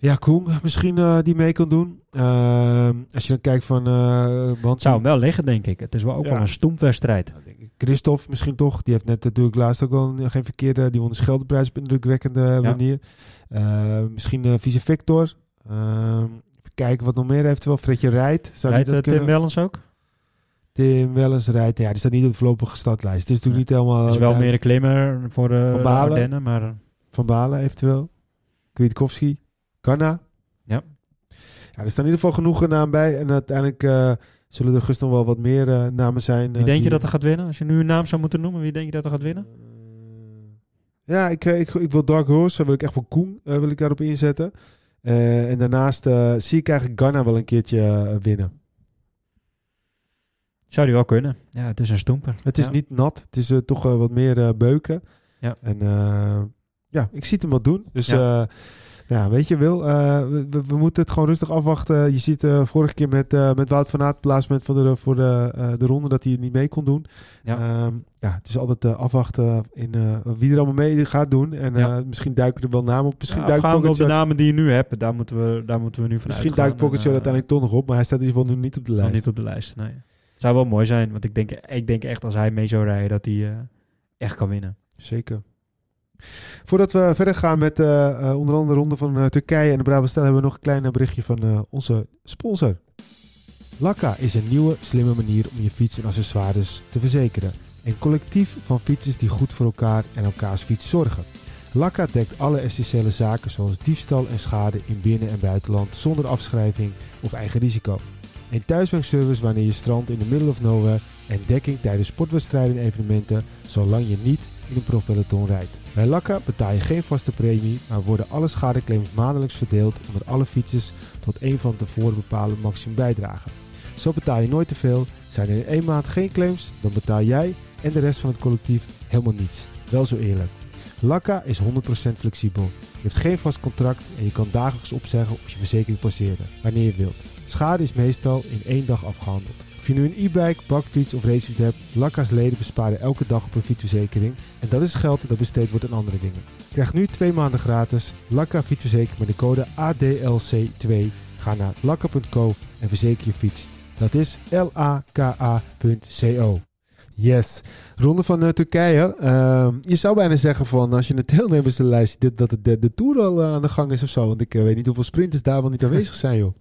Ja, Koen, misschien eh, die mee kan doen. Ehm, als je dan kijkt van uh, Het zou hem wel liggen, denk ik. Het is wel ook Ja. wel een stoempwedstrijd. Nou, denk ik, Christophe misschien toch. Die heeft net natuurlijk laatst ook wel een- geen verkeerde... Die won de Scheldeprijs op een indrukwekkende manier. Eh, misschien eh vice Victor. Ehm, even kijken wat nog meer eventueel. Fredje Rijt. Zou Rijdt dat eh, Tim? Wellens ook? Tim Wellens rijdt. Ja, die staat niet op de voorlopige startlijst. Het is natuurlijk niet helemaal... Het is wel ja, meer een klimmer voor de Van Balen. Ardennen, maar Van Balen eventueel. Kwiatkowski. Kanna. Ja. Ja, er staan in ieder geval genoeg namen bij. En uiteindelijk eh, zullen er nog wel wat meer eh, namen zijn. wie eh, denk je dat er gaat winnen? Als je nu een naam zou moeten noemen, wie denk je dat er gaat winnen? Ja, ik, ik, ik wil Dark Horse. wil ik echt voor Koen wil ik daarop inzetten. En daarnaast zie ik eigenlijk Ghana wel een keertje winnen. Zou die wel kunnen. Ja, het is een stoemper. Het is Ja. niet nat. Het is toch wat meer beuken. Ja. En ja, ik zie het hem wat doen. Dus Ja. Ja, weet je Wil, eh, we, we- moeten het gewoon rustig afwachten. Je ziet eh vorige keer met, eh, met Wout van Aert, het plaatsement voor de, voor de, de ronde, dat hij het niet mee kon doen. Ja. Ehm, ja, het is altijd afwachten in wie er allemaal mee gaat doen. En Ja. misschien duiken er wel namen op. Misschien Ja, duikt op de namen die je nu hebt, daar moeten we, daar moeten we nu van Misschien duikt En, eh, uiteindelijk toch nog op, maar hij staat in ieder geval nu niet op de lijst. niet op de lijst, nee. Zou wel mooi zijn, want ik denk, ik denk echt als hij mee zou rijden, dat hij echt kan winnen. Zeker. Voordat we verder gaan met eh, eh, onder andere de ronde van eh, Turkije en de Brabant Stel, hebben we nog een klein berichtje van onze sponsor. Lakka is een nieuwe, slimme manier om je fiets en accessoires te verzekeren. Een collectief van fietsers die goed voor elkaar en elkaars fiets zorgen. Lakka dekt alle essentiële zaken zoals diefstal en schade in binnen- en buitenland zonder afschrijving of eigen risico. Een thuisbankservice wanneer je strandt in de middle of nowhere en dekking tijdens sportwedstrijden en evenementen zolang je niet in een profpeloton rijdt. Bij Lakka betaal je geen vaste premie, maar worden alle schadeclaims maandelijks verdeeld onder alle fietsers tot een van tevoren bepaalde maximum bijdragen. Zo betaal je nooit te veel. Zijn er in één maand geen claims, dan betaal jij en de rest van het collectief helemaal niets. Wel zo eerlijk. Lakka is 100% flexibel. Je hebt geen vast contract en je kan dagelijks opzeggen of je verzekering passeren, wanneer je wilt. Schade is meestal in één dag afgehandeld. Je nu een e-bike, bakfiets of racefiets hebt, Lakka's leden besparen elke dag op een fietsverzekering. En dat is geld dat besteed wordt aan andere dingen. Krijg nu twee maanden gratis Lakka fietsverzekering met de code ADLC2. Ga naar lakka.co en verzeker je fiets. Dat is L-A-K-A.co. Yes. Ronde van uh, Turkije. Uh, je zou bijna zeggen van als je een deelnemerslijst ziet dat de, de, de Tour al uh, aan de gang is of zo. Want ik uh, weet niet hoeveel sprinters daar wel niet aanwezig zijn joh.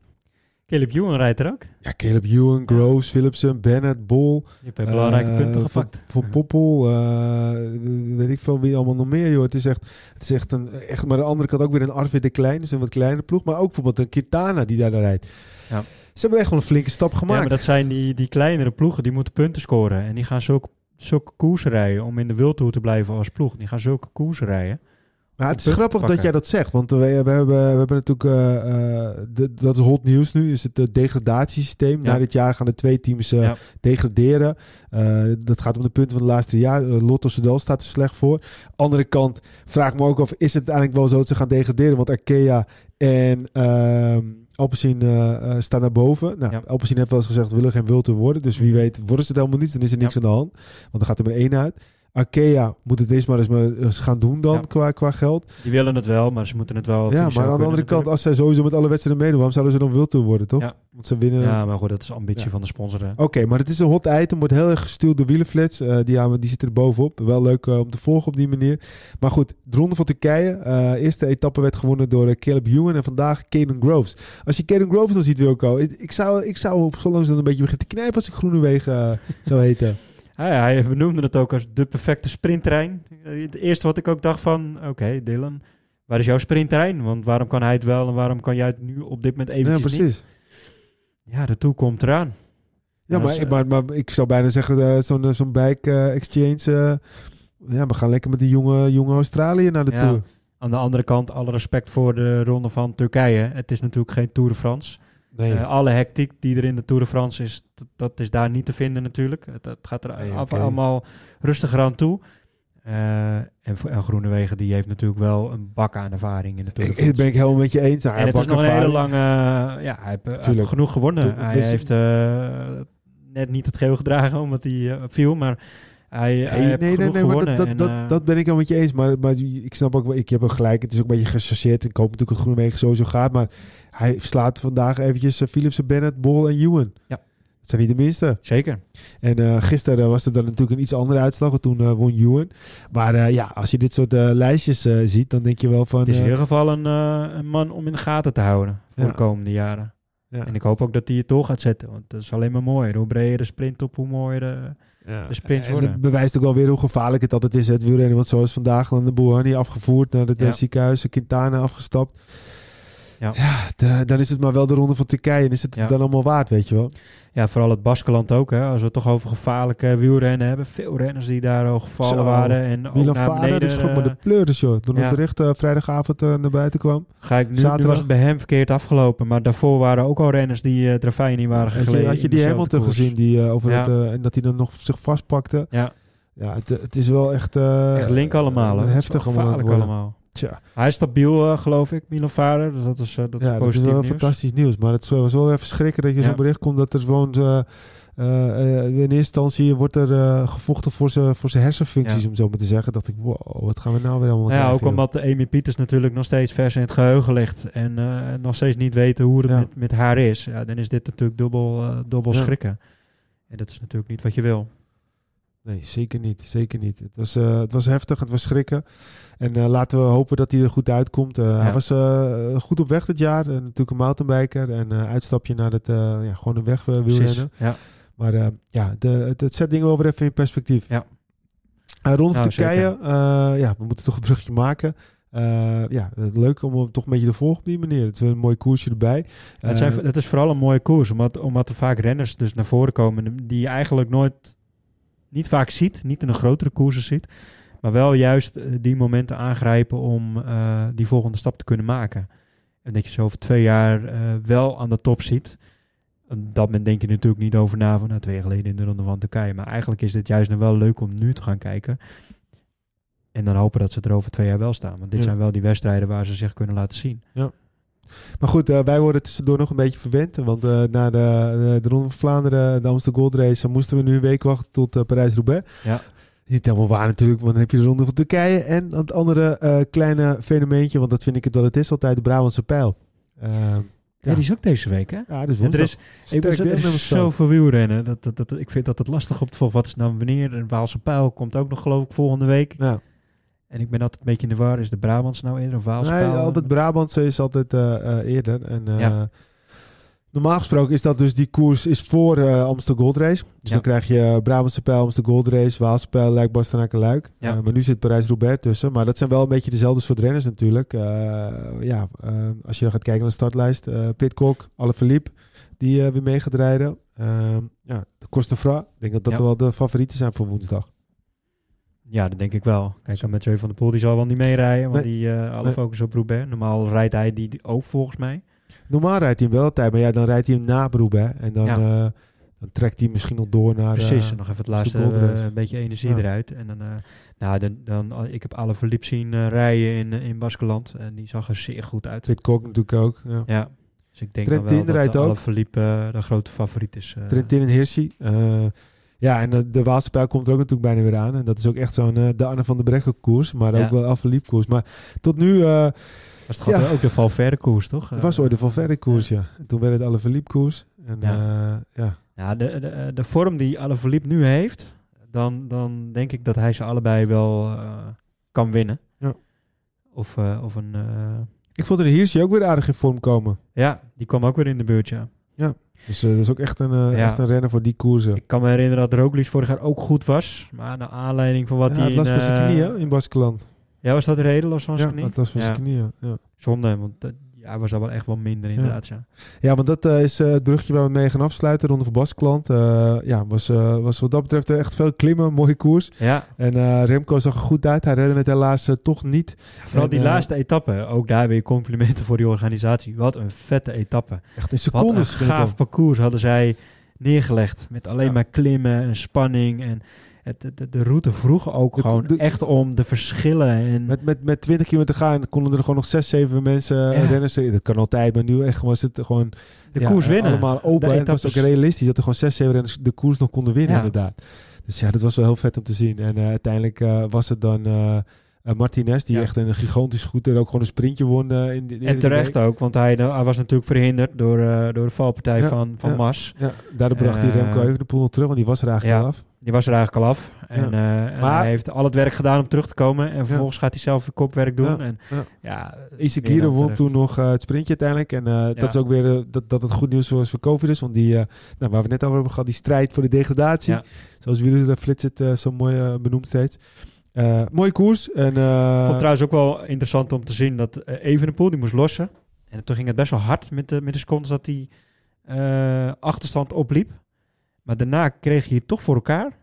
Caleb Ewan rijdt er ook. Ja, Caleb Ewan, Groves, Philipsen, Bennett, Bol. Je hebt belangrijke punten gepakt. Voor, voor Poppel, weet ik veel wie allemaal nog meer joh. Het is echt, het is echt een, echt, maar de andere kant ook weer een Arvid de Klein, dus een wat kleinere ploeg. Maar ook bijvoorbeeld een Kitana die daar rijdt. Ja. Ze hebben echt wel een flinke stap gemaakt. Ja, maar dat zijn die, die kleinere ploegen, die moeten punten scoren. En die gaan zulke, zulke koersen rijden om in de wildtoer te blijven als ploeg. Die gaan zulke koersen rijden. Maar het is grappig dat jij dat zegt, want we, we, hebben, we hebben natuurlijk, uh, uh, de, dat is hot nieuws nu, is het degradatiesysteem. Ja. Na dit jaar gaan de twee teams uh, ja. degraderen. dat gaat om de punten van de laatste jaar. Lotto Soudal staat er slecht voor. Andere kant vraag ik me ook af, is het eigenlijk wel zo dat ze gaan degraderen? Want Arkea en ehm, Alpecin staan naar boven. Nou, ja. Alpecin heeft wel eens gezegd, willen geen wilde worden. Dus wie weet worden ze het helemaal niet, dan is er niks aan de hand. Want dan gaat er maar één uit. Arkea moet het eens maar eens, gaan doen dan ja. qua, qua geld. Die willen het wel, maar ze moeten het wel. Ja, maar aan de andere kant, als zij sowieso met alle wedstrijden meedoen, waarom zouden ze dan wild toe worden, toch? Ja. Want ze winnen. Ja, maar goed, dat is ambitie ja. van de sponsor. Oké, okay, maar het is een hot item, wordt heel erg gestuurd door Wielenflits. Uh, die, ja, die zitten er bovenop. Wel leuk uh, om te volgen op die manier. Maar goed, de ronde van Turkije. Uh, eerste etappe werd gewonnen door Caleb Ewan en vandaag Caden Groves. Als je Caden Groves dan ziet, Wilco, ik, ik zou, ik zou op zo lang dan een beetje beginnen te knijpen als ik Groenewegen zou heten. Hij, hij benoemde het ook als de perfecte sprinttrein. Het eerste wat ik ook dacht van, oké okay, Dylan, waar is jouw sprinttrein? Want waarom kan hij het wel en waarom kan jij het nu op dit moment eventjes ja, precies. niet? Ja, de toe komt eraan. Ja, maar, uh, maar, maar, ik zou bijna zeggen, uh, zo'n zo'n bike uh, exchange... ja, we gaan lekker met die jonge, jonge Australië naar de ja, Tour. Aan de andere kant, alle respect voor de ronde van Turkije. Het is natuurlijk geen Tour de France. Nee. Uh, alle hectiek die er in de Tour de France is, dat is daar niet te vinden natuurlijk. Het, het gaat er Nee, af- oké. allemaal rustiger aan toe. Uh, en, en Groenewegen die heeft natuurlijk wel een bak aan ervaring in de Tour de Ik, ik France. ben ik helemaal met je eens. Nou, en het is nog een hele lange... Ja, hij heeft, hij genoeg gewonnen. Hij Dus- heeft uh, net niet het geel gedragen omdat hij uh, viel, maar hij, hij Nee, heeft nee, nee, maar dat, dat, en, dat, uh, dat ben ik wel met je eens. Maar, maar ik snap ook, wel- ik heb ook gelijk. Het is ook een beetje gechargeerd. Ik hoop natuurlijk dat Groenewegen sowieso gaat. Maar hij slaat vandaag eventjes uh, Philipsen, Bennett, Bol en Ewan. Ja. Dat zijn niet de minste. Zeker. En eh, gisteren uh, was er dan natuurlijk een iets andere uitslag. want Toen uh, won Ewan. Maar uh, ja, als je dit soort uh, lijstjes uh, ziet, dan denk je wel van... Het is in uh, ieder geval een, uh, een man om in de gaten te houden voor Ja. de komende jaren. ja. En ik hoop ook dat hij het door gaat zetten. Want dat is alleen maar mooi. Hoe breder de sprint op, hoe mooier de, Ja. En worden. het bewijst ook wel weer hoe gevaarlijk het altijd is, het wielrennen. Want zoals vandaag dan de Boerhani afgevoerd naar het Ja. ziekenhuis, Quintana afgestapt. Ja. de- dan is het maar wel de ronde van Turkije en is het Ja. dan allemaal waard, weet je wel. Ja, vooral het Baskeland ook. Hè. Als we het toch over gevaarlijke wielrennen hebben. Veel renners die daar al gevallen Zo. waren. En ook Milan naar Vader beneden. is gewoon maar de eh, pleuris, joh. Toen ja. het bericht eh, vrijdagavond eh, naar buiten kwam. ga ik nu, nu zaterdag. was het bij hem verkeerd afgelopen. Maar daarvoor waren ook al renners die uh, niet waren Had gegleden. je, had je die Hamilton koers. gezien die, over Ja. het, en dat hij dan nog zich vastpakte? Ja, Ja, het, het is wel echt... echt link allemaal. heftig gevaarlijk allemaal. Tja, Hij is stabiel, uh, geloof ik, Milan Vader. Dus dat is, uh, dat is ja, dat is positief wel nieuws. fantastisch nieuws. Maar het was wel even schrikken dat je Ja. zo'n bericht komt dat er gewoon... eh, eh, eh, in eerste instantie wordt er eh, gevochten voor zijn voor hersenfuncties, Ja. om zo maar te zeggen. dacht ik, wow, wat gaan we nou weer allemaal Ja, krijgen, ook joh? omdat Amy Pieters natuurlijk nog steeds vers in het geheugen ligt. En eh, nog steeds niet weten hoe het met, met haar is. Ja, dan is dit natuurlijk dubbel, eh, dubbel schrikken. En dat is natuurlijk niet wat je wil. Nee, zeker niet. Zeker niet. Het was, eh, het was heftig, het was schrikken. En eh, laten we hopen dat hij er goed uitkomt. Eh, Hij was goed op weg dit jaar. Natuurlijk een mountainbiker. En uitstapje naar het, ja, gewoon een weg wielrennen. Ja. Maar ja, de, het, het zet dingen wel weer even in perspectief. Ja. Uh, rond Nou, Turkije, ja, we moeten toch een brugje maken. Eh, ja, leuk om hem toch een beetje te volgen op die manier. Het is een mooi koersje erbij. het, zijn, het is vooral een mooie koers. Omdat, omdat er vaak renners dus naar voren komen. Die eigenlijk nooit, niet vaak ziet. Niet in een grotere koersen ziet. Maar wel juist eh, die momenten aangrijpen om eh, die volgende stap te kunnen maken. En dat je zo over twee jaar eh, wel aan de top ziet. En dat moment denk je natuurlijk niet over na van nou, twee jaar geleden in de Ronde van Turkije. Maar eigenlijk is het juist nog wel leuk om nu te gaan kijken. En dan hopen dat ze er over twee jaar wel staan. Want dit Ja. zijn wel die wedstrijden waar ze zich kunnen laten zien. Maar goed, eh, wij worden tussendoor nog een beetje verwend. Want eh, na de, de, de Ronde van Vlaanderen, de Amsterdam Gold Race, moesten we nu een week wachten tot eh, Parijs-Roubaix. Ja. Niet helemaal waar natuurlijk, want dan heb je de Ronde van Turkije. En het andere eh, kleine fenomeentje, want dat vind ik het wat het is, altijd de Brabantse pijl. Eh, Ja, die is ook deze week, hè? ja, dus er is, ik ben, er is zoveel wielrennen. Dat, dat, dat, ik vind dat het lastig op te volgen. Wat is nou wanneer? De Waalse Pijl komt ook nog geloof ik volgende week. Ja. En ik ben altijd een beetje in de war. Is de Brabants nou eerder of Waalse Nee, altijd Brabantse is altijd eh, eh, eerder. En, eh, Ja. Normaal gesproken is dat dus die koers is voor eh Amsterdam Gold Race. Dus Ja. dan krijg je Brabantse Pijl, Amsterdam Gold Race, Waalse Pijl, Luik, Bastenaken, Luik. Ja. Maar nu zit Parijs-Roubaix tussen. Maar dat zijn wel een beetje dezelfde soort renners natuurlijk. Ja, als je dan gaat kijken naar de startlijst. Pitcock, Alaphilippe, die weer mee gaat rijden. Eh, ja, de Costefra. Ik denk dat dat Ja. wel de favorieten zijn voor woensdag. Ja, dat denk ik wel. Kijk, met Mathieu van der Poel die zal wel niet meerijden. Want Nee. die eh alle Nee. focus op Roubaix. Normaal rijdt hij die ook volgens mij. Normaal rijdt hij hem wel altijd, maar ja, dan rijdt hij hem na Roubaix. En dan, Ja. eh, dan trekt hij misschien nog door naar... Precies, eh, nog even het laatste een beetje energie Ja. eruit. En dan, nou, dan, dan, ik heb alle verliep zien rijden in, in Baskeland. En die zag er zeer goed uit. Pitcock natuurlijk ook. Ja. Ja, dus ik denk Trentin dan wel rijdt dat ook. alle verliep de grote favoriet is. eh. Trentin en Hirschi. Ja, en de, de Waalse Pijl komt er ook natuurlijk bijna weer aan. En dat is ook echt zo'n eh, de Anne van der Breggen koers. Maar Ja. ook wel Affeliep koers. Maar tot nu eh, was het gewoon Ja. ook de Valverde koers, toch? het was ooit de Valverde koers, ja. En toen werd het Alaphilippe koers. En Ja. ja. ja. Ja, de, de, de vorm die Alaphilippe nu heeft, dan, dan denk ik dat hij ze allebei wel eh, kan winnen. Ja. Of, eh, of een... eh, Ik vond de Hirschi ook weer aardig in vorm komen. ja, die kwam ook weer in de buurt, ja. Dus eh, dat is ook echt een, eh, Ja. echt een renner voor die koersen. Ik kan me herinneren dat Roglic vorig jaar ook goed was. Maar naar aanleiding van wat ja, hij het last in, van zijn eh, knieën in Baskeland. Ja, was dat de reden, last van Ja, het van Ja. zijn knieën. Ja. Zonde, want eh, ja, was al wel echt wel minder inderdaad, ja. Ja, want dat eh, is eh, het brugje waar we mee gaan afsluiten. Ronde van Baskeland. Eh, ja, was, was wat dat betreft echt veel klimmen. Mooie koers. Ja, En Remco zag er goed uit. Hij redde het helaas toch niet. vooral En, die laatste etappe. Ook daar weer complimenten voor die organisatie. Wat een vette etappe. Echt in Wat een secondes. gaaf parcours hadden zij neergelegd. Met alleen Ja. maar klimmen en spanning. En het, de, de route vroeg ook De- gewoon de- echt om de verschillen. En Met, met, met 20 kilometer gaan konden er gewoon nog 6, 7 mensen Ja. renners. Dat kan altijd, maar nu echt was het gewoon de ja, koers winnen. Allemaal open. En het was ook realistisch dat er gewoon 6, 7 renners de koers nog konden winnen, Ja. inderdaad. Dus ja, dat was wel heel vet om te zien. En eh, uiteindelijk eh, was het dan eh, Martinez, die Ja. echt een gigantisch goed en ook gewoon een sprintje won. in in En terecht week. ook, want hij, hij was natuurlijk verhinderd door, door de valpartij Ja, van, van ja. Ja, daardoor bracht hij Remco even de poel terug, want die was er eigenlijk af. Die was er eigenlijk al af. En, eh, en Maar- hij heeft al het werk gedaan om terug te komen. En vervolgens gaat hij zelf kopwerk doen. Ja, En, ja. dan won toen nog eh, het sprintje uiteindelijk. En eh, dat is ook weer dat, dat het goed nieuws was voor Covid Want die, nou, waar we net over hebben gehad, die strijd voor de degradatie. Zoals Wieler Flits het zo mooi benoemt steeds. Mooie koers. En, Ik vond het trouwens ook wel interessant om te zien dat Evenepoel, die moest lossen. En toen ging het best wel hard met de, met de secondes dat hij eh, achterstand opliep. Maar daarna kreeg hij het toch voor elkaar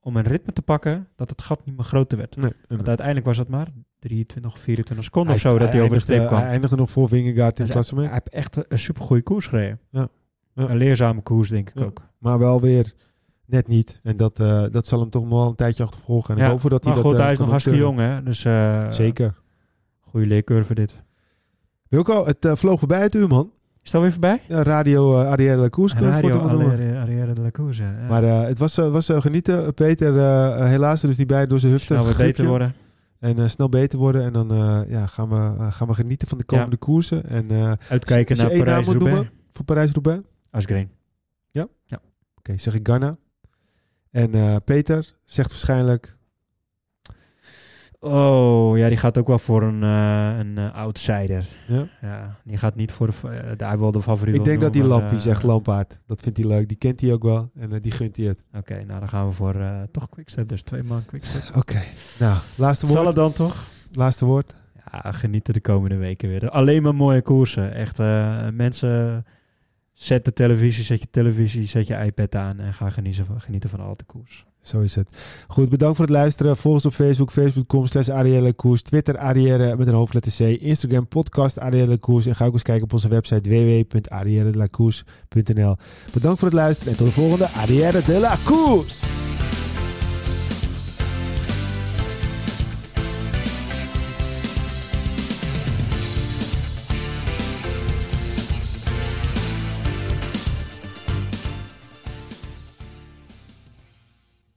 om een ritme te pakken dat het gat niet meer groter werd. nee, Want uiteindelijk was het maar 23 of 24 seconden Hij of zo dat hij over de streep kwam. Hij eindigde nog voor Vingegaard in het hij, klassement. hij heeft echt een, supergoeie koers gereden. Ja. Ja. Een leerzame koers, denk ik Ja. ook. Maar wel weer net niet. En dat, eh, dat zal hem toch wel een tijdje achtervolgen. En Ja, ik hoop dat hij maar dat goed, eh, hij is nog hartstikke jong, hè? Dus eh Zeker. goede leercurve dit. Wilco, het vloog voorbij het uur, man. Is dat weer voorbij? Ja, radio uh, de het Radio. Arrière Arrière de la Course. ja. Maar eh, het was, eh, was genieten. Peter, helaas er dus niet bij door zijn hufte. Snel beter worden. En snel beter worden. En dan ja, gaan, we, gaan we genieten van de komende koersen. En Uitkijken naar Parijs-Roubaix. voor Parijs-Roubaix. Asgreen. Oké, zeg ik Ghana. En Peter zegt waarschijnlijk... Oh, ja, die gaat ook wel voor een, eh, een eh, outsider. Ja? Ja, die gaat niet voor de... hij wil de favoriet Ik denk dat die Lampie zegt Lampaard. Dat vindt hij leuk. Die kent hij ook wel. En die gunt hij het. Oké, nou dan gaan we voor toch Quickstep. Dus twee man Quickstep. Oké. Nou, laatste Zal woord. het dan toch? Laatste woord. Ja, genieten de komende weken weer. Alleen maar mooie koersen. Echt, mensen... Zet de televisie, zet je televisie, zet je iPad aan en ga genieten van, genieten van al de koers. Zo is het. Goed, bedankt voor het luisteren. Volg ons op Facebook, facebook.com slash Arielle. Twitter Arielle met een hoofdletter C. Instagram podcast Arielle Koers. En ga ook eens kijken op onze website www.ariellelakoers.nl Bedankt voor het luisteren en tot de volgende Arielle de la Koers.